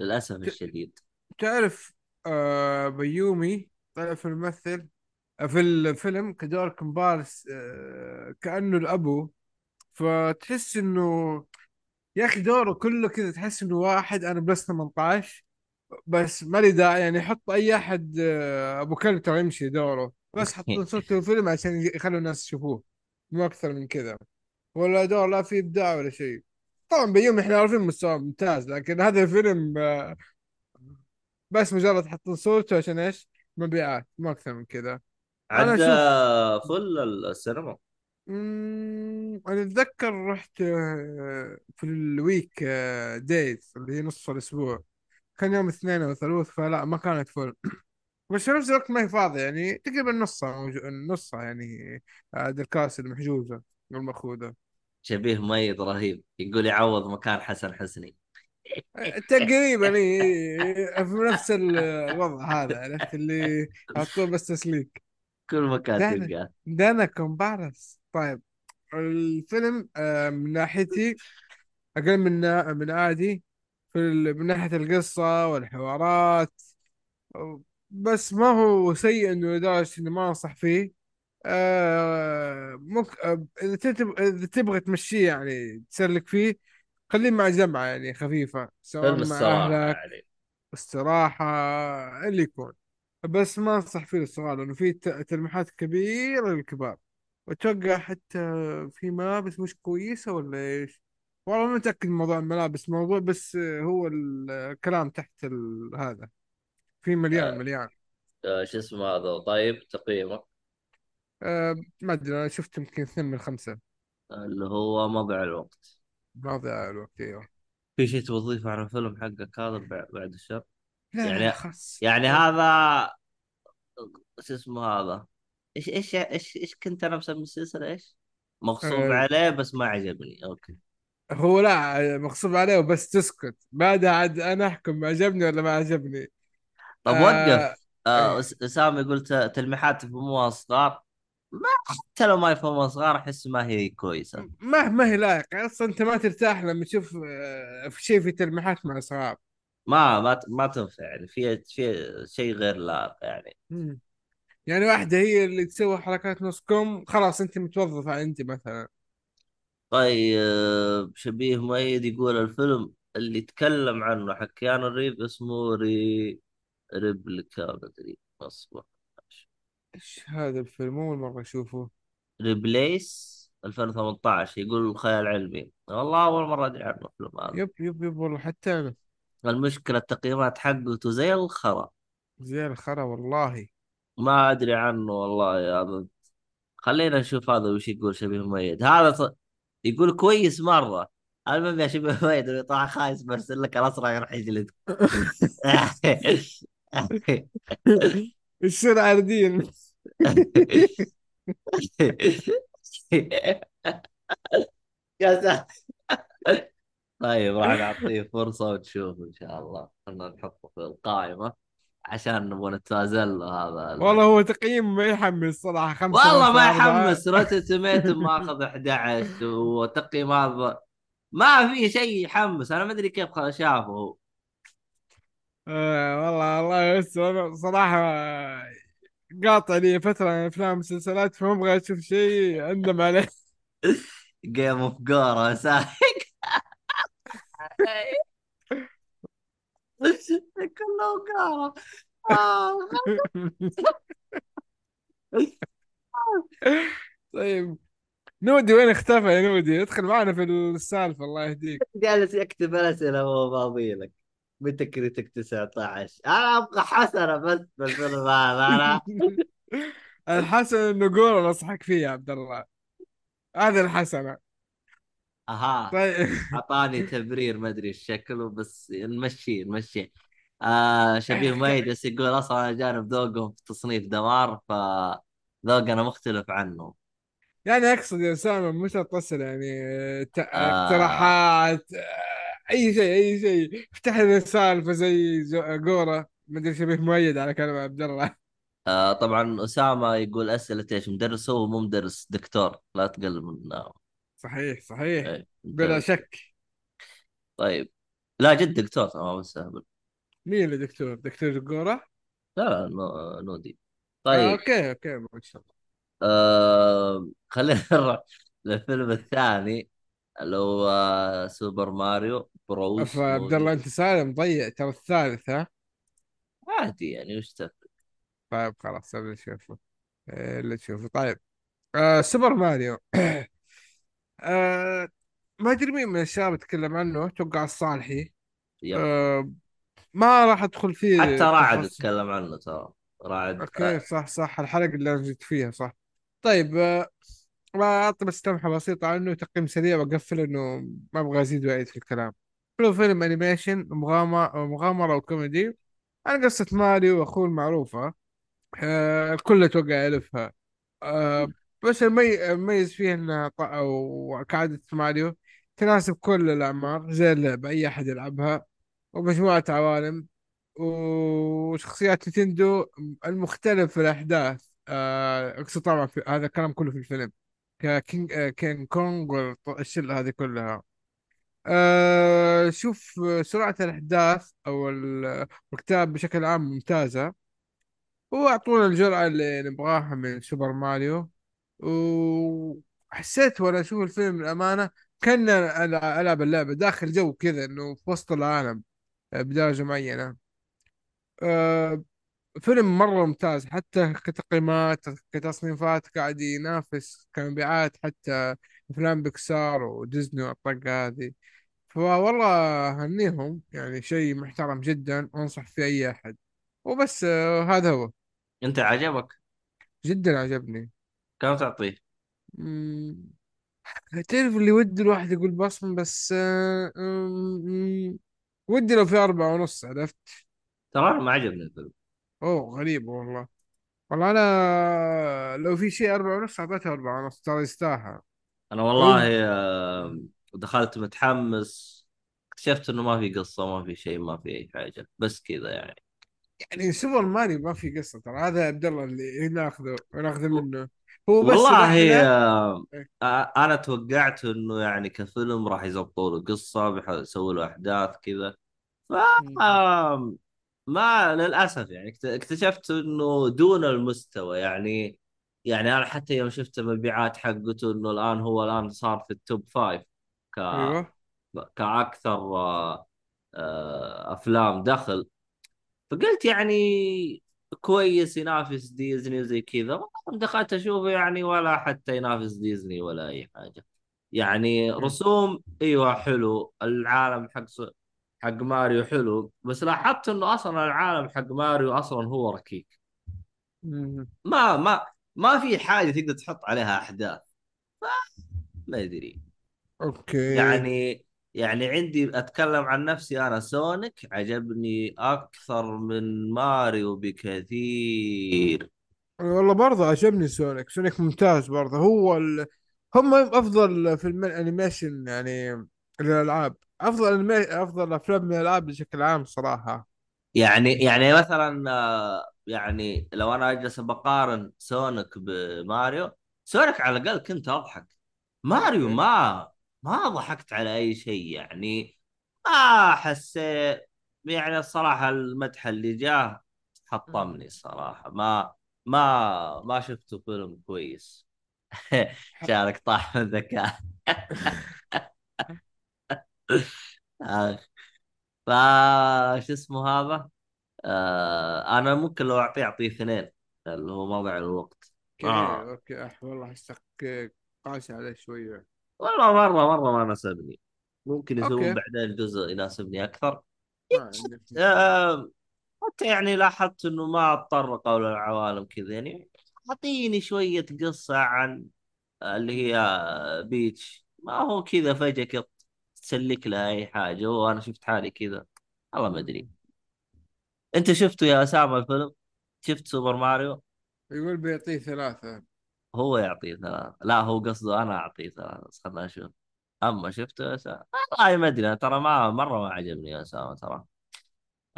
للأسف ت- الشديد. تعرف آه، بيومي طلع في الممثل في الفيلم كدور كمبارس آه، كأنه الأبو. فتحس إنه يا أخي دوره كله كذا تحس إنه واحد أنا بلس 18 بس ما لي داعي يعني حط أي أحد آه، أبو كلب ترى يمشي دوره. بس حطوا صورته في الفيلم عشان يخلوا الناس يشوفوه. مو أكثر من كذا. ولا دور لا فيه إبداع ولا شيء. طبعا بيوم إحنا عارفين مستوى ممتاز لكن هذا الفيلم آه، بس مجرد حطوا صورته عشان إيش؟ مبيعات مو أكثر من كذا. عدى أشوف full السينما. مم، أنا أتذكر رحت آه، في ال week آه، days اللي هي نص الأسبوع. كان يوم اثنين أو ثلاث فلا ما كانت full بس في نفس الوقت ما هي فاضية يعني تقريبا نصها موجو... نصها يعني آه، الكاس المحجوزة والمأخوذة. شبيه ميت رهيب. يقول يعوض مكان حسن حسني. تقريبا في نفس الوضع هذا عرفت؟ اللي على طول بس تسليك. كل مكان تلقاه. ده أنا كومبارس. طيب الفيلم آه، من ناحيتي أقل من من عادي في. من ناحية القصة والحوارات بس ما هو سيء إنه لدرجة إني ما أنصح فيه. آه ممكن آه إذا تتب... إذا تبغى تمشيه يعني تسلك فيه خليه مع جمعة يعني خفيفة سواء مع أهلك يعني. استراحة اللي يكون. بس ما أنصح فيه للصغار لأنه فيه ت- تلميحات كبيرة للكبار. وأتوقع حتى في ملابس مش كويسة ولا إيش؟ والله ما متأكد من موضوع الملابس موضوع بس هو الكلام تحت ال... هذا. في مليان آه مليان. آه شو اسمه هذا طيب تقييمه أه ما أدري أنا شفت يمكن اثنين من خمسة. اللي هو مضيع الوقت. ما ضيع الوقت أيوه. في شيء تضيفه عن الفيلم حقك هذا بع- بعد الشر؟ لا يعني خلاص. يعني. هذا شو اسمه هذا؟ إيش إيش إيش إيش كنت أنا مسمي السلسلة؟ إيش؟ مغصوب أه. عليه بس ما عجبني أوكي. هو لا مغصوب عليه وبس تسكت. بعدها عاد أنا أحكم عجبني ولا ما عجبني؟ طب وقف. آه أس- اسامه يقول ت- تلميحات يفهموها صغار ما حتى لو ما يفهموها صغار أحس ما هي كويسة. ما ما هي لايق أصلا أنت ما ترتاح لما تشوف آه، في شيء في تلميحات مع اصحاب ما ما ما تنفع. يعني في في شيء غير لائق يعني. مم. يعني واحدة هي اللي تسوي حركات نص كم خلاص أنت متوظفة انت مثلا. طيب شبيه مؤيد يقول الفيلم اللي تكلم عنه حق كيانو ريف اسمه ري ريبليكا مدري أصبر. إيش هذا الفيلم؟ أول مرة أشوفه. ريبليس 2018 يقول خيال علمي والله أول مرة أدري عنه الفيلم هذا. يب يب يب والله حتى أنا. المشكلة التقييمات حقته زي الخرا. زي الخرا والله. ما أدري عنه والله هذا خلينا نشوف هذا وش يقول شبيه مميز هذا ص... يقول كويس مرة. المهم يا شبيه مميز اللي طلع خايس برسل لك الأسرع يروح يجلد يصير عاردين يا ساتر طيب راح نعطيه فرصة وتشوف إن شاء الله. خلنا نحطه في القائمة عشان نبغى نتنازل له هذا ال- والله هو تقييم ما يحمس صراحة خمسة والله ما. يحمس. روتن توميتو ماخذ 11 وتقييم هذا ما في شيء يحمس. أنا ما أدري كيف شافه. هو آه والله الله يستر صراحة قاطع لي فترة من أفلام ومسلسلات فما أبغى أشوف شيء اندم عليه. جيم اوف جورا كله جورا طيب نودي وين اختفى يا نودي؟ ادخل معنا في السالفة الله يهديك. جالس يكتب الاسئله وهو فاضي لك. متى كريتك 19 أنا أبغى حسنة بس بالفيلم هذا أنا الحسن إنه قول نصحك فيه يا عبد الله هذه الحسنة. أها. طيب. أعطاني تبرير ما أدري إيش شكله بس نمشي نمشي. آه شبيه ميت بس يقول أصلا أنا جانب ذوقهم في تصنيف دمار ف ذوقنا مختلف عنه. يعني أقصد يا أسامة مش اتصل يعني آه. اقتراحات آه، أي شيء أي شيء. افتح لنا سالفة زي جوره ما أدري شبيه مؤيد على كلام عبد الله. آه طبعا اسامه يقول أسئلة إيش مدرس هو مو مدرس دكتور. لا تقل من آه، صحيح صحيح. إيه. بلا شك. طيب. لا جد دكتور. تمام بس أهبل. مين اللي دكتور؟ دكتور جوره لا لا نو- نودي آه طيب. أوكي أوكي ما شاء الله آه خلينا نروح للفيلم الثاني. اللي هو سوبر ماريو بروز أف عبد الله أنت سالم ضيع ترى الثالث ها؟ عادي يعني وش تفرق طيب خلاص اللي نشوفه إيه اللي تشوفه. طيب آه سوبر ماريو. آه ما أدري مين من الشباب تكلم عنه أتوقع الصالحي. آه ما راح أدخل فيه حتى راعد. اتكلم عنه ترى. راعد okay صح صح الحلقة اللي أنا جيت فيها صح. طيب آه أعطي بس لمحه بسيطه عنه تقييم سريع وأقفل إنه ما أبغى أزيد واعيد في الكلام. هو فيلم animation مغامره مغامرة وكوميدي. عن قصة ماريو وأخوه المعروفة. آه الكل أتوقع يعرفها. آه بس المميز فيه انها ط- أو كعادة ماريو تناسب كل الأعمار زي اللعبة أي أحد يلعبها. ومجموعة عوالم. وشخصيات نينتندو المختلف في الأحداث. آه، أقصد طبعا في هذا الكلام كله في الفيلم. ككينج آه، دونكي كونغ والشلة هذه كلها. آه، شوف آه، سرعة الأحداث أو ال- الكتاب بشكل عام ممتازة. وأعطونا الجرعة اللي نبغاها من سوبر ماريو. وحسيت وأنا أشوف الفيلم للأمانة كأن ألعب اللعبة داخل جو كذا إنه في وسط العالم آه، بدرجة معينة. آه، فيلم مرة ممتاز حتى كتقييمات كتصنيفات قاعد ينافس كمبيعات حتى أفلام بيكسار وديزني والطقة هذه. فوالله هنيهم يعني شيء محترم جدا وأنصح فيه أي أحد. وبس آه، هذا هو. أنت عجبك؟ جدا عجبني. كم تعطيه؟ مم، تعرف اللي ودي الواحد يقول بصمة بس آه، مم، ودي لو في أربعة ونص عرفت؟ ترى أنا ما عجبني الفيلم. أوه غريب والله. والله أنا لو في شيء أربعة ونص اعطيته أربعة ونص ترى يستاهل. أنا والله آه، دخلت متحمس اكتشفت إنه ما في قصة ما في شيء ما في أي حاجة بس كذا يعني. يعني سوبر ماريو ما في قصة ترى هذا عبد الله اللي ناخذه ناخذه منه. هو بس والله آه، آه، أنا توقعت إنه يعني كفيلم راح يزبطوا له قصة بيسووا له أحداث كذا. ف آه، ما للأسف يعني اكت- اكتشفت إنه دون المستوى يعني يعني أنا حتى يوم شفت المبيعات حقته إنه الآن هو الآن صار في ال top five ك أيوه. كأكثر آه، آه، أفلام دخل. فقلت يعني كويس ينافس ديزني وزي كذا دخلت أشوفه يعني ولا حتى ينافس ديزني ولا أي حاجة. يعني رسوم أيوه حلو. العالم حق حق ماريو حلو بس لاحظت إنه أصلا العالم حق ماريو أصلا هو ركيك. ما ما ما في حاجة تقدر تحط عليها أحداث. ما ادري okay. يعني يعني عندي أتكلم عن نفسي أنا. سونيك عجبني أكثر من ماريو بكثير. والله برضه عجبني سونيك. سونيك ممتاز برضه. هو ال... هم أفضل فيلم animation يعني للألعاب. أفضل ani... أفضل أفلام من الألعاب بشكل عام صراحة. يعني يعني مثلا آه، يعني لو أنا أجلس بقارن سونيك بماريو سونيك على الأقل كنت أضحك. ماريو أوكي ما ما ضحكت على أي شيء يعني. ما حسيت يعني الصراحة المدح اللي جاه حطمني الصراحه ما ما ما شفته فيلم كويس. شارك طاح من ذكاء. آخ. فا شو اسمه هذا؟ آه أنا ممكن لو اعطيه أعطيه اثنين اللي هو موضع الوقت. okay آه. okay أح والله حسك قاسي عليه شوية. والله مرة مرة ما ناسبني. ممكن يسوون okay. بعدين جزء يناسبني أكثر. ما مشكله آه حتى يعني لاحظت إنه ما تطرقوا للعوالم كذا يعني أعطيني شوية قصة عن اللي هي بيتش. ما هو كذا فجأة كذا تسلك لها اي حاجة. وأنا شفت حالي كذا. والله ما أدري. أنت شفته يا أسامة الفيلم؟ شفت سوبر ماريو؟ يقول بيعطيه ثلاثة. هو يعطيه ثلاثة. لا هو قصده أنا أعطيه ثلاثة بس خلنا نشوف. أما شفته يا أسامة؟ والله ما أدري. ترى ما مرة ما عجبني يا أسامة ترى.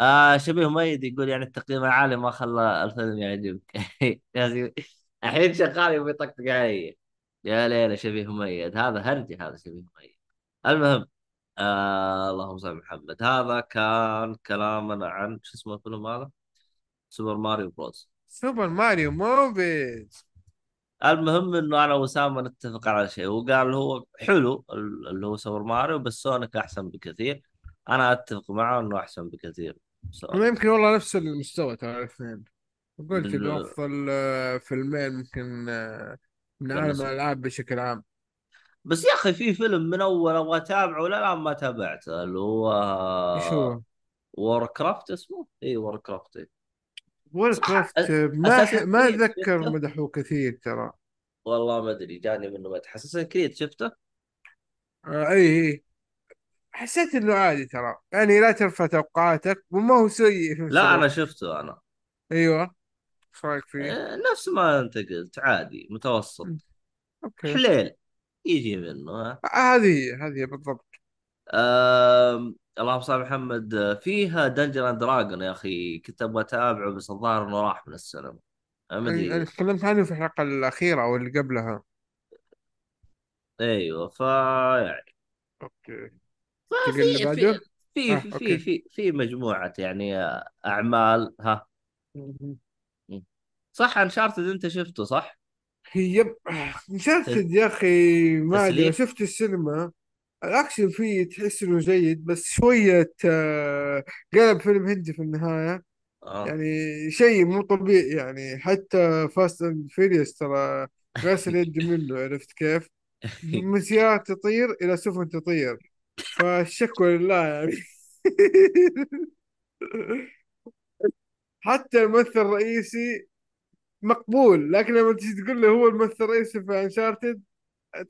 آه شبيه ميت يقول يعني التقييم العالي ما خلى الفيلم يعجبك. الحين شغال يبي يطقطق علي. يا ليلى شبيه ميت. هذا هرجه هذا شبيه ميت. المهم آه اللهم صل على محمد. هذا كان كلامنا عن شو اسمه الفيلم هذا؟ سوبر ماريو بروز. سوبر ماريو movies. المهم إنه أنا وأسامة نتفق على شيء. وقال هو حلو اللي هو سوبر ماريو بس سونيك أحسن بكثير. أنا أتفق معه إنه أحسن بكثير. أنا يمكن والله نفس المستوى ترى الاثنين. قلت انه. افضل آه، فيلمين ممكن آه، من عالم الألعاب بشكل عام. بس يا أخي في فيلم من أول أبغى أتابعه ولا لا ما تابعته اللي هو إيش هو؟ Warcraft اسمه؟ إي Warcraft إي. Warcraft آه، ما ح- ما اتذكر؟ مدحوه كثير ترى والله ما أدري جاني منه مدح Assassin's Creed شفته؟ آه، إي إي حسيت إنه عادي ترى يعني لا ترفع توقعاتك وما هو سيء في لا أنا شفته أنا أيوه إيش رأيك فيه؟ إيه، نفس ما أنت قلت عادي. متوسط okay حليل يجي منه ها؟ آه، هذه هذه بالضبط. أم... اللهم صل محمد. فيها Dungeons and Dragons يا أخي كنت أبغى أتابعه بس الظاهر إنه راح من السينما. ما تكلمت عنه في الحلقة الأخيرة أو اللي قبلها. أيوه ف يعني. okay. ففي في؟ في في في okay. في, في مجموعة يعني أعمال ها؟ صح Uncharted أنت شفته صح؟ yep Uncharted يا أخي ما أدري شفت السينما. الأكشن فيه تحس إنه جيد بس شوية آه، قلب فيلم هندي في النهاية. آه. يعني شيء مو طبيعي يعني حتى Fast and Furious ترى غسل يدي منه عرفت كيف؟ من سيارات تطير إلى سفن تطير. فالشكوى لله يعني. حتى الممثل الرئيسي مقبول لكن لما تيجي تقول له هو الممثل الرئيسي في Uncharted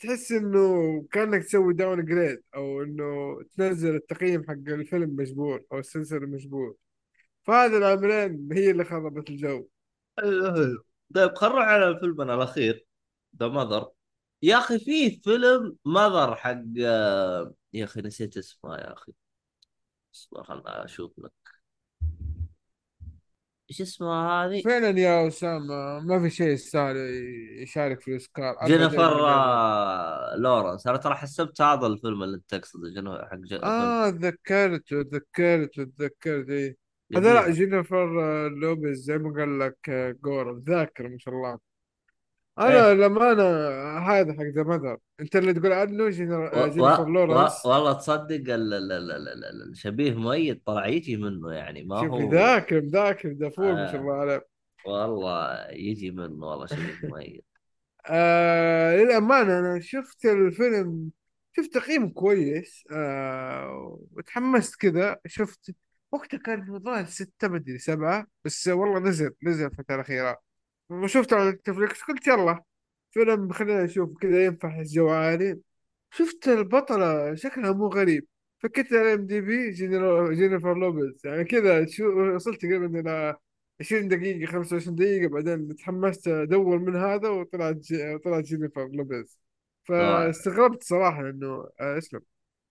تحس إنه كأنك تسوي downgrade أو إنه تنزل التقييم حق الفيلم مجبور أو السلسلة مجبور. فهذه العاملين هي اللي خربت الجو. طيب خل نروح على فيلمنا الأخير The Mother يا أخي في فيلم Mother حق آه، يا أخي نسيت اسمه يا أخي. اصبر خلنا أشوف لك. إيش اسمها هذه؟ فعلا يا أسامة ما في شيء يستاهل يشارك في الأوسكار. جينيفر آه، لورنس. أنا ترى حسبت هذا الفيلم اللي انت تقصده جنو... حق ج... فيلم. آه تذكرت تذكرت تذكرت. إيه. هذا لا جينيفر آه، لوبيز زي ما قال لك آه، جور ذاكر ما شاء الله. أنا إيه. لما أنا هذا حق ذا ماذر أنت اللي تقول عنه جينر- و... و... جينيفر و... لورنس. والله تصدق ال... ال... ال... ال... ال... ال- الشبيه ميت طلع يجي منه يعني ما شوف هو ذاكر ذاكر دافور ما شاء آه. الله عليه. والله يجي منه والله شبيه ميت آه للأمانة أنا شفت الفيلم شفت تقييم كويس آه وتحمست كذا. شفت وقتها كان الظاهر ستة مدري سبعة بس والله نزل نزل الفترة الأخيرة. وشفته على نتفلكس قلت يلا. فيلم خلينا نشوف كذا ينفع الجوالي شفت البطلة شكلها مو غريب. فكيت على IMDb جينيفر لوبيز. يعني كذا شو وصلت تقريبا إلى 20 دقيقة 25 دقيقة. بعدين تحمست أدور من هذا وطلعت جي... طلعت جينيفر لوبيز. فاستغربت صراحة إنه آه، اسلم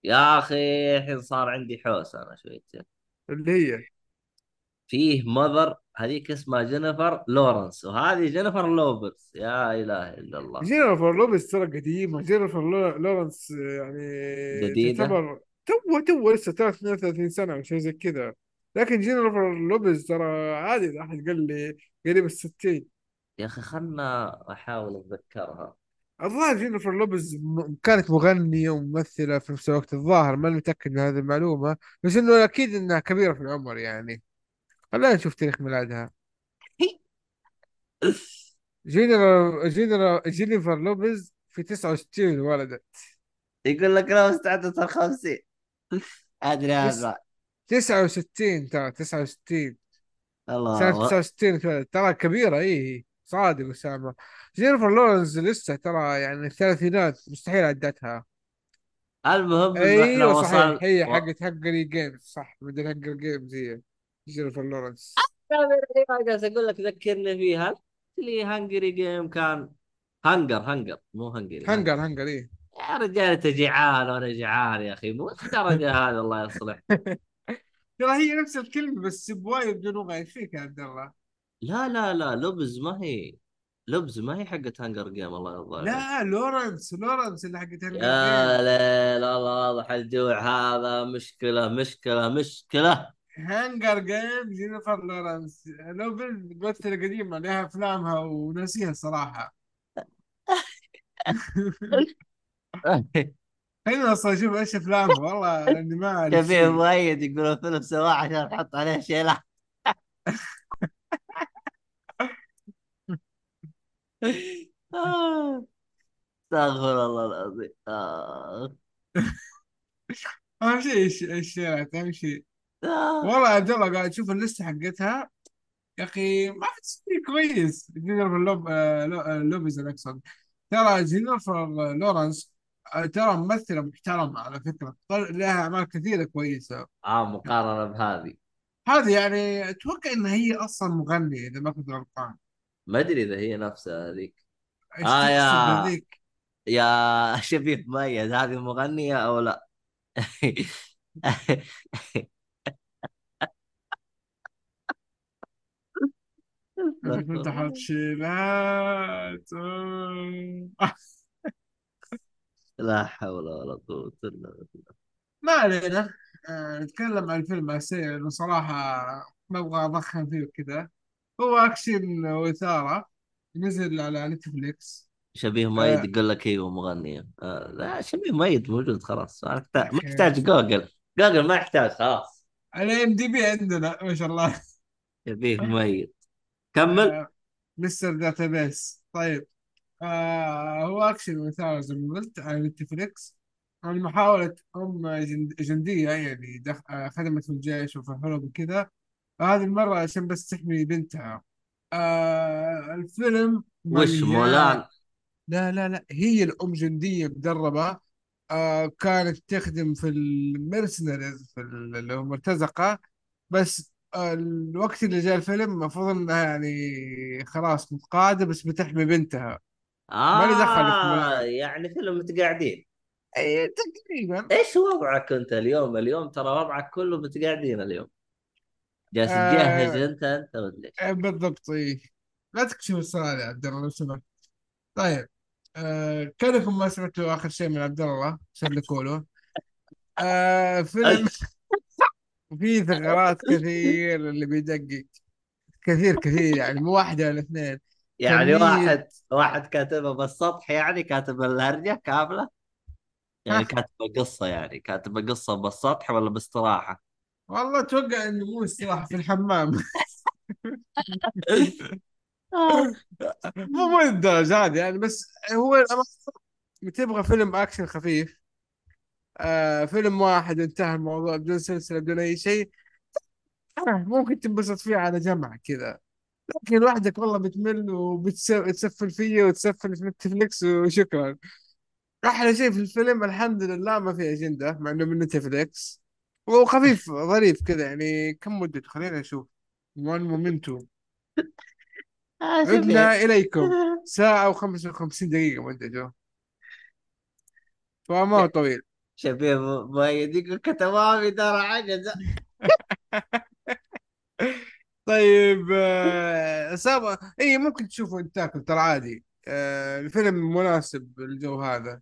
يا أخي الحين صار عندي حوس أنا شويتين اللي هي؟ فيه Mother هذيك اسمها جينيفر لورنس وهذه جينيفر لوبيز. لا إله إلا الله. جينيفر لوبيز ترى قديمة. جينيفر لو- لورنس يعني جديدة؟ تعتبر تو تو لسه ترى 32 سنة أو شيء زي كذا. لكن جينيفر لوبيز ترى عادي إذا أحد قال لي قريب الستين. يا أخي خلنا أحاول أتذكرها. الظاهر جينيفر لوبيز م- كانت مغنية وممثلة في نفس الوقت. الظاهر ماني متأكد من هذه المعلومة. بس إنه أكيد إنها كبيرة في العمر يعني. خلينا نشوف تاريخ ميلادها. جينيفر جينيفر جينيفر لوبيز في 69 ولدت. يقول لك لو استعدت الخمسين أدري تس... هذا 69 ترى 69 سنة الله. 69 اتولدت ترى كبيرة اي صادق أسامة. جينيفر لورنس لسه ترى يعني الثلاثينات مستحيل عدتها. المهم أيوه صحيح وصل هي. حقت Hungry Games صح مدري Hunger Games هي. جينيفر لورنس جالس أقول لك ذكرني فيها. قلت لي Hungry Game كان hunger hunger مو hungry hunger hunger إيه. يا رجال أنت جيعان وأنا جيعان يا أخي. مو الدرجه هذا الله يصلح. ترى هي نفس الكلمة بس ب y بدون لغة إيش فيك يا عبد الله؟ لا لا لا لبز ما هي. لبز ما هي حقت Hunger Game الله يرضى عليك. لا لورنس لورنس اللي حقت Hunger يا Games ليل الله واضح الجوع هذا. مشكلة مشكلة مشكلة. Hunger Game جينيفر لورنس. لوبل ممثلة قديمة لها أفلامها وناسيها صراحة. خلينا أصلا أشوف إيش أفلامها والله لأني ما أعرف شيء. مؤيد يقولون فيلم سواء عشان نحط عليه شيلة آه، استغفر الله العظيم. آه. أهم شيء إيش إيش أهم شيء. والله يا عبد الله قاعد أشوف ال list ة حقتها. يا أخي ما في كويس. جينيفر لوب آه، لو- آه، لوبيز أقصد ترى جينيفر لورنس آه، ترى ممثلة محترمة على فكرة. لها أعمال كثيرة كويسة. آه مقارنة بهذه. هذه يعني أتوقع إن هي أصلا مغنية إذا ما كنت غلطان. ما أدري إذا هي نفسها هذيك. آه تقصد يا بذيك؟ يا شبيه مميز هذه مغنية أو لا؟ لا حول ولا قوة إلا بالله. ما علينا. آه، نتكلم عن الفيلم السيء لأنه صراحة ما أبغى أضخم فيه وكذا. هو أكشن وإثارة. نزل على نتفليكس. شبيه آه يقول لك أيوه مغنية آه لا شبيه مؤيد موجود خلاص. ما يحتاج ما أخي يحتاج Google. Google ما يحتاج خلاص. على IMDb عندنا ما شاء الله. شبيه مؤيد كمل. آه مستر database طيب. آه هو أكشن وإثارة زي ما قلت على نتفليكس عن محاولة أم جند- جندية يعني دخ... آه خدمت في الجيش وفي الحروب وكذا. هذه المرة عشان بس تحمي بنتها. آه الفيلم وش مولان؟ لا لا لا. هي الأم جندية مدربة. آه كانت تخدم في ال mercenaries في ال- اللي هو مرتزقة. بس آه الوقت اللي جاء الفيلم المفروض إنها يعني خلاص متقاعدة بس بتحمي بنتها. ما دخل آه ما... يعني فيلم متقاعدين. أي تقريبا. إيش وضعك أنت اليوم؟ اليوم ترى وضعك كله متقاعدين اليوم. جالس تجهز آه أنت أنت مدري إيش آه، بالضبط إيه. لا تكشف السؤال يا عبد الله لو سمحت طيب آه كلكم ما سمعتوا آخر شيء من عبد الله؟ سلكوا له آه فيلم فيه ثغرات كثير اللي بيدقق. كثير كثير يعني مو واحدة ولا اثنين. يعني كمية واحد واحد كاتبها بالسطح يعني كاتب الهرجة كاملة؟ يعني ها كاتب قصة يعني كاتب قصة بالسطح ولا باستراحة؟ والله أتوقع إنه مو استراحة في الحمام. آه. مو مو هذه يعني بس هو تبغى فيلم أكشن خفيف آه فيلم واحد انتهى الموضوع بدون سلسلة بدون أي شيء. آه ممكن تنبسط فيه على جمع كذا. لكن لوحدك والله بتمل وبتسفل فيه وتسفل في نتفليكس وشكرا. أحلى شيء في الفيلم الحمد لله ما في أجندة مع إنه من نتفليكس. وخفيف ظريف كذا يعني كم مدته خلينا نشوف. one momento آه عدنا إليكم. ساعة و55 دقيقة مدته فما هو طويل. شبيه مؤيد يقول كتبوها في دار عجزة طيب آه، سابا اي ممكن تشوفه أنت تاكل ترى عادي. آه، الفيلم مناسب للجو هذا.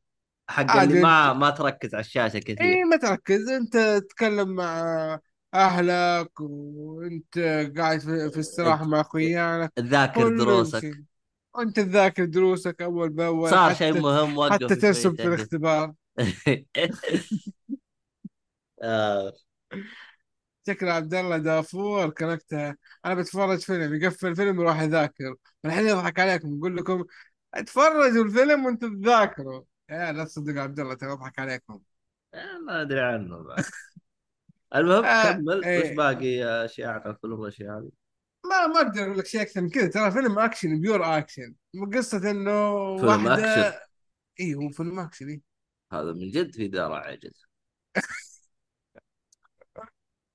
حق اللي ما ما تركز على الشاشة كثير. اي ما تركز. أنت تتكلم مع أهلك وأنت قاعد في, استراحة مع اخوياك تذاكر دروسك. وانت تذاكر دروسك أول بأول صار شيء مهم وقف حتى ترسم في الاختبار. آه. شكل عبد الله دافور كنكتة أنا بتفرج فيلم يقفل الفيلم يروح يذاكر. الحين يضحك عليكم يقول لكم اتفرجوا الفيلم وأنتم تذاكروا. يا لا تصدق عبد الله ترى يضحك عليكم. ما أدري عنه بعد. المهم آه كمل. وش إيه باقي اشياء عن الفيلم والاشياء هذه. ما ما أقدر أقول لك شيء أكثر من كذا. ترى فيلم أكشن pure action. قصة إنه فيلم أكشن. واحدة اي هو فيلم أكشن إيه. هذا من جد في دار عجز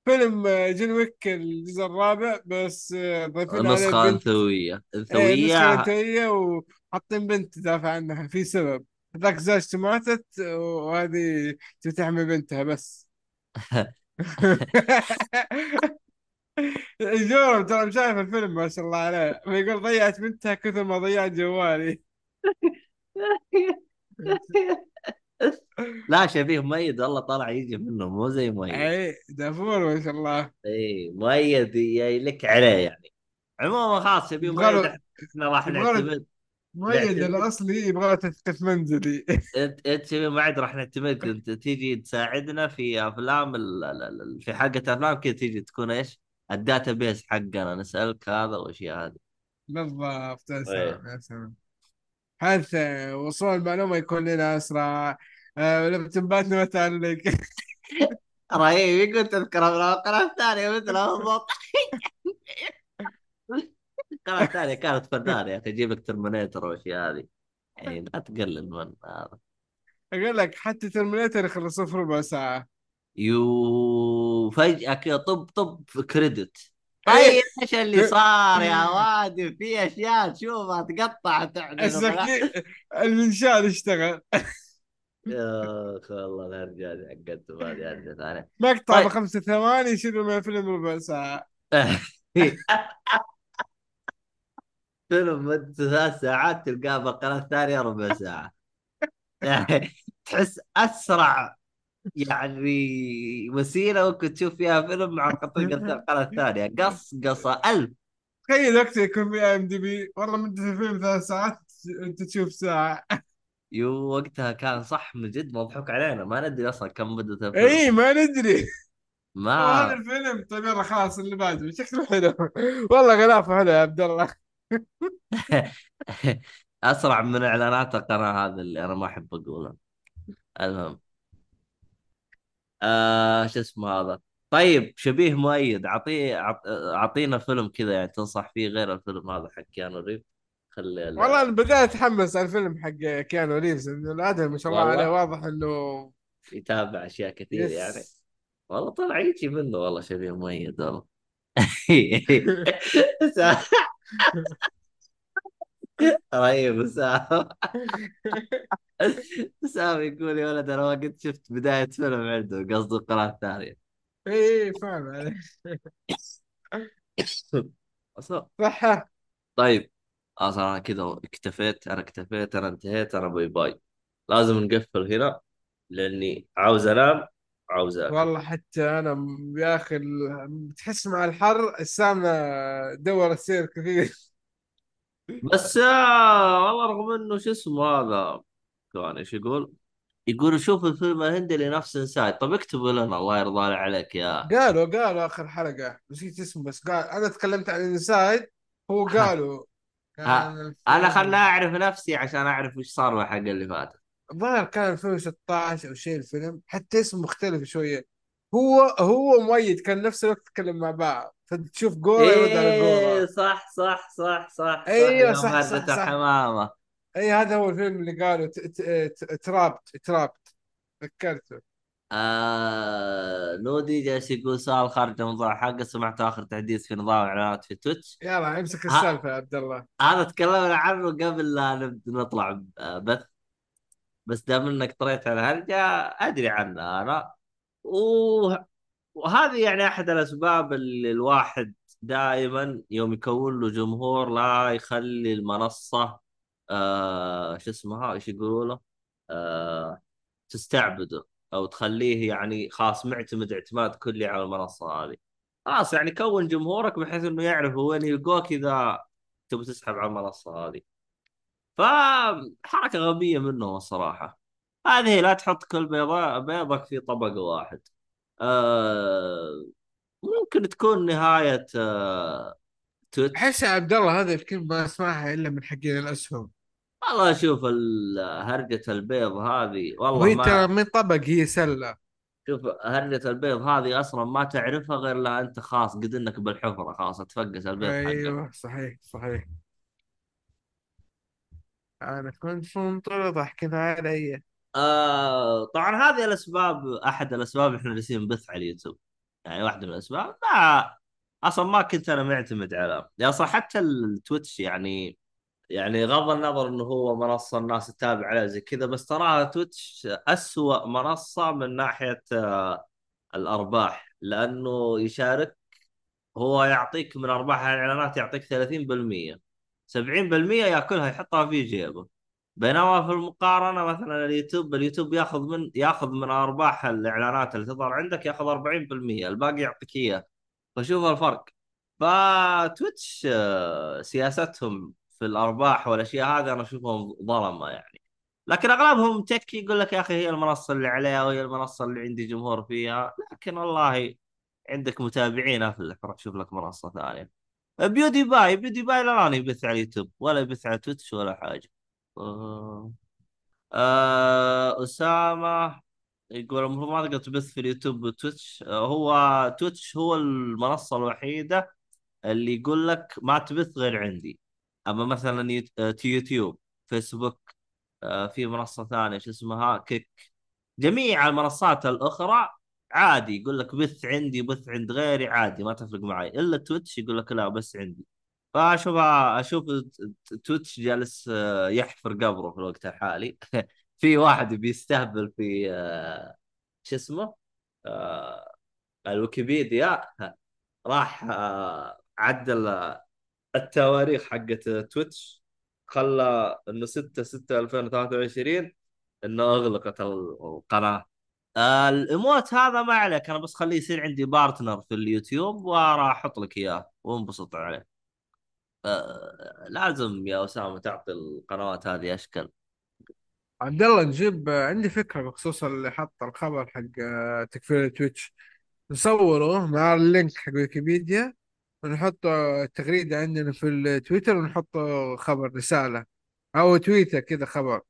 فيلم آه، جون ويك الجزء الرابع بس آه، ضايفين عليه نسخة بنت. انثوية إيه نسخة انثوية انثوية وحاطين بنت تدافع عنها في سبب. ذاك زوجته ماتت وهذه تبي تحمي بنتها بس. جورم ترى شايف الفيلم ما شاء الله عليه يقول ضيعت بنتها كثر ما ضيعت جوالي. لا شبيه مؤيد والله طلع يجي منه مو زي مؤيد أي دافور ما شاء الله. إي مؤيد ي- لك عليه يعني. عموما خلاص شبيه مؤيد إحنا راح نعتمد مؤيد الأصلي يبغى تثقيف منزلي. انت أنت شبيه مؤيد راح نعتمد أنت تيجي تساعدنا في أفلام ال... في حلقة افلام كذا تيجي تكون إيش؟ ال database حقنا نسألك هذا والاشياء هذه. بالضبط يا سلام يا سلام. حيث وصول المعلومة يكون لنا أسرع. آه، لما إنترنتنا تعلق. رهيب يقول تذكر القناة الثانية مثله بالضبط. القناة الثانية كانت فنانة يا أخي تجيب لك ترمينيتر والاشياء هذه. يعني لا تقلل من هذا. أقول لك حتى ترمينيتر يخلصوه في ربع ساعة. يو فجأة كذا طب طب credits. إيه. طيب إيش اللي صار يا وادي؟ في أشياء تشوفها تقطع تعمل السكين المنشار اشتغل. يا أخي والله الهرجه حقت هذه هرجه ثانية مقطع طيب. بخمسة ثواني يشيلوا من الفيلم ربع ساعة. فيلم مدته ثلاث ساعات تلقاه بالقناه الثانية ربع ساعة. يعني تحس أسرع يعني وسيلة ممكن تشوف فيها فيلم مع القناة الثانية. قص قصة. ألف. تخيل وقت يكون في IMDb. والله مدة الفيلم ثلاث ساعات أنت تشوف ساعة. يو وقتها كان صح من جد مضحوك علينا. ما ندري أصلا كم مدة الفيلم. إي ما ندري. ما. الفيلم طيب يلا خلاص اللي بعده. شكله حلو. والله غلافة حلو يا عبد الله. أسرع من إعلانات القناة هذا اللي أنا ما أحب اقولها المهم. آه شو اسمه هذا؟ طيب شبيه مؤيد. اعطيه أعطينا فيلم كذا يعني تنصح فيه غير الفيلم هذا حق كيانو ريف خلي ال- والله أنا بدأت أتحمس على الفيلم حق كيانو ريفز إنه الادم ما شاء الله عليه واضح إنه يتابع أشياء كثير يعني. يس والله طلع يجي منه والله شبيه مؤيد والله. رهيب اسامه اسامه يقول يا ولد أنا ما قد شفت بداية فيلم عنده قصده القناة الثانية. اي فاهم عليك. صح طيب أصلا أنا كذا اكتفيت أنا اكتفيت أنا انتهيت أنا bye bye. لازم نقفل هنا لأني عاوز أنام عاوز أكل. والله حتى أنا يا أخي تحس مع الحر السامنة دور السير كثير. بس آه والله رغم إنه شو اسمه هذا كان إيش يقول؟ يقول شوف الفيلم الهندي اللي نفس انسايد طب اكتبوا لنا الله يرضى عليك يا قالوا قالوا آخر حلقة. نسيت اسمه بس قال أنا تكلمت عن انسايد هو قالوا. كان أنا خلنا أعرف نفسي عشان أعرف وش صار مع الحلقة اللي فاتت الظاهر كان 2016 أو شيء الفيلم حتى اسمه مختلف شوية. هو هو مؤيد كان نفس الوقت يتكلم مع بعض. تشوف جورا يرد على جورا. صح صح صح صح صح. أيوه يوم صح صح هردة صح. الحمامة أي هذا هو الفيلم اللي قالوا ترابت ترابت ذكرته آه نودي جالس يقول سؤال خارج الموضوع حقه سمعت آخر تحديث في نظام الإعلانات في تويتش. يلا امسك. السالفة يا عبد الله. هذا تكلمنا عنه قبل لا نطلع بث. بس دام إنك طريت على الهرجه أدري عنها أنا. و... وهذه يعني أحد الأسباب اللي الواحد دائما يوم يكون له جمهور لا يخلي المنصة آه شو اسمها؟ إيش يقولوا له آه تستعبده أو تخليه يعني خلاص معتمد اعتماد كلي على المنصة هذه. خلاص يعني كون جمهورك بحيث إنه يعرف وين يلقوك إذا تبي تسحب على المنصة هذه. فحركة غبية منهم الصراحة. هذه لا تحط كل بيضة بيضك في طبق واحد. آه ممكن تكون نهاية آه تويتش أحس يا عبد الله هذا الكلمة ما أسمعها إلا من حقين الأسهم. والله شوف هرجة البيض هذه والله وهي ترى من طبق هي سلة. شوف هرجة البيض هذه أصلا ما تعرفها غير لا أنت خلاص قد إنك بالحفرة خلاص تفقس البيض حقك. أيوه صحيح صحيح. أنا كنت منطلق ضحكنا علي آه طبعا هذه الأسباب أحد الأسباب إحنا جالسين نبث على اليوتيوب. يعني واحدة من الأسباب ما أصلا ما كنت أنا معتمد على يعني أصلا حتى التويتش يعني يعني غض النظر إنه هو منصة الناس تتابع عليها زي كذا بس تراها تويتش أسوأ منصة من ناحية آه الأرباح. لأنه يشارك هو يعطيك من أرباح الإعلانات يعطيك 30% 70% ياكلها يحطها في جيبه. بينما في المقارنة مثلا اليوتيوب اليوتيوب ياخذ من ياخذ من أرباح الإعلانات اللي تظهر عندك ياخذ 40% الباقي يعطيك إياه. فشوف الفرق. فتويتش آه، سياستهم في الأرباح والأشياء هذه أنا أشوفهم ظلمة يعني. لكن أغلبهم تك يقول لك يا أخي هي المنصة اللي عليها وهي المنصة اللي عندي جمهور فيها. لكن والله عندك متابعين افلح روح شوف لك منصة ثانية. بيودي باي بيودي باي لا يبث على اليوتيوب ولا يبث على تويتش ولا حاجة. آه... آه... أسامة يقول المفروض ما تقدر تبث في اليوتيوب وتويتش. آه هو تويتش هو المنصة الوحيدة اللي يقول لك ما تبث غير عندي. أما مثلا آه، يوتيوب فيسبوك آه، في منصة ثانية شو اسمها؟ Kick. جميع المنصات الأخرى عادي يقول لك بث عندي بث عند غيري عادي ما تفرق معي. إلا تويتش يقول لك لا بس عندي. فاشوف أشوف تويتش جالس آه، يحفر قبره في الوقت الحالي. في واحد بيستهبل في آه، شو اسمه؟ آه، الويكيبيديا. راح عدل التواريخ حقت تويتش. خلى إنه 6 6 2023 إنه أغلقت القناة. ال emote هذا ما عليك أنا بس خليه يصير عندي partner في اليوتيوب وراح أحط لك إياه وانبسط عليه. لازم يا أسامة تعطي القنوات هذه أشكال. عبد الله نجيب عندي فكرة بخصوص اللي حط الخبر حق آه، تكفير تويتش. نصوره مع ال link حق ويكيبيديا ونحط التغريدة عندنا في التويتر ونحط خبر رسالة أو تويتر كذا خبر.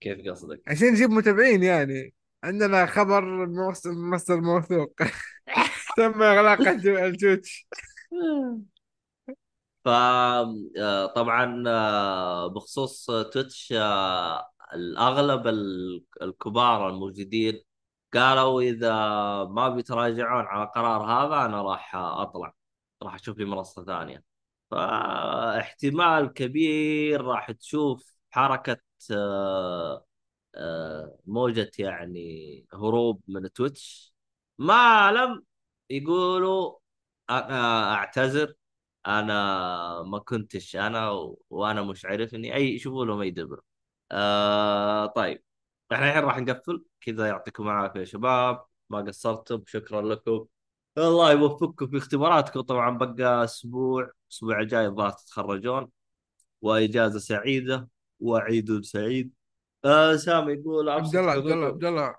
كيف قصدك؟ عشان نجيب متابعين يعني. عندنا خبر موص- مصدر موثوق. تم إغلاق التو- التويتش. ف آه، آه، بخصوص تويتش آه، الأغلب ال- الكبار الموجودين قالوا إذا ما بيتراجعون على القرار هذا أنا راح أطلع راح أشوف لي منصة ثانية. فاحتمال كبير راح تشوف حركة موجة يعني هروب من تويتش. ما لم يقولوا أنا أعتذر. أنا ما كنتش أنا و... وأنا مش عارفني أي يشوفوا لهم أي دبر. آه طيب. إحنا الحين راح نقفل. كذا يعطيكم العافية يا شباب. ما قصرتم. شكرا لكم. الله يوفقكم في اختباراتكم. طبعا بقى أسبوع الأسبوع الجاي الظاهر تتخرجون. وإجازة سعيدة. وعيد سعيد. آه سامي يقول عبد الله عبد الله عبد الله.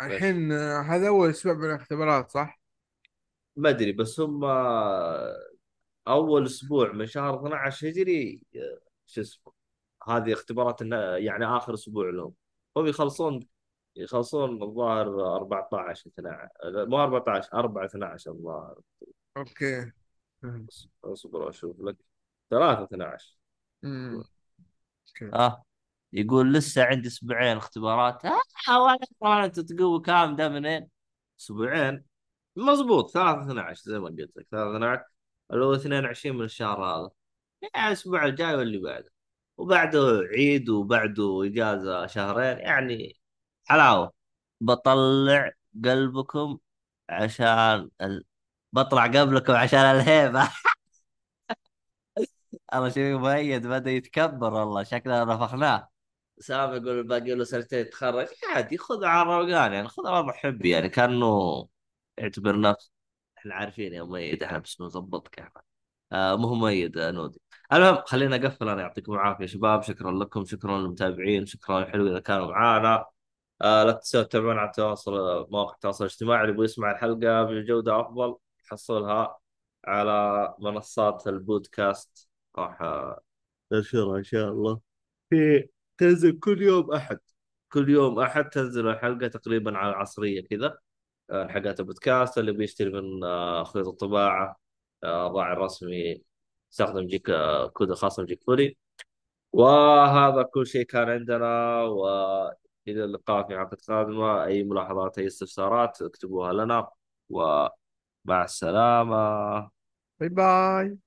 الحين آه، هذا أول أسبوع من الاختبارات صح؟ ما أدري بس هم أول أسبوع من شهر 12 هجري شو اسمه هذه اختبارات يعني آخر أسبوع لهم. هم يخلصون يخلصون الظاهر 14 12 مو 14 4 12 الظاهر. أوكي. أصبر أشوف لك. 3 12 امم آه يقول لسه عندي أسبوعين اختبارات. آه والله أنت تقوي كام ده منين؟ أسبوعين. مضبوط 3 12 زي ما قلت لك 3 12 اللي هو 22 من الشهر هذا. يعني الأسبوع الجاي واللي بعده. وبعده عيد وبعده إجازة شهرين يعني حلاوة. بطلع قلبكم عشان ال... بطلع قبلكم عشان الهيبة. الله شوف مؤيد بدأ يتكبر والله شكلنا نفخناه سامي يقول باقي له سنتين يتخرج عادي خذ على الروقان يعني خذ على محبي يعني كأنه يعتبر نفسه. إحنا عارفين يا مؤيد إحنا بس نظبطك إحنا آه مو مؤيد آه نودي. المهم خلينا أقفل أنا يعطيكم العافية يا شباب. شكرا لكم شكرا للمتابعين شكرا حلو إذا كانوا معانا. آه لا تنسوا تتابعونا على التواصل مواقع التواصل الاجتماعي. اللي يبغى يسمع الحلقة بجودة أفضل يحصلها على منصات البودكاست. راح ننشرها إن شاء الله. في تنزل كل يوم أحد. كل يوم أحد تنزل الحلقة تقريبا على العصرية كذا. آه، حلقات البودكاست اللي بيشتري من آه، خيط الطباعة. آه، الراعي الرسمي يستخدم جيك كود خاص بجيك فولي. وهذا كل شيء كان عندنا والى اللقاء في حلقة قادمة. أي ملاحظات أي استفسارات اكتبوها لنا. ومع السلامة. باي باي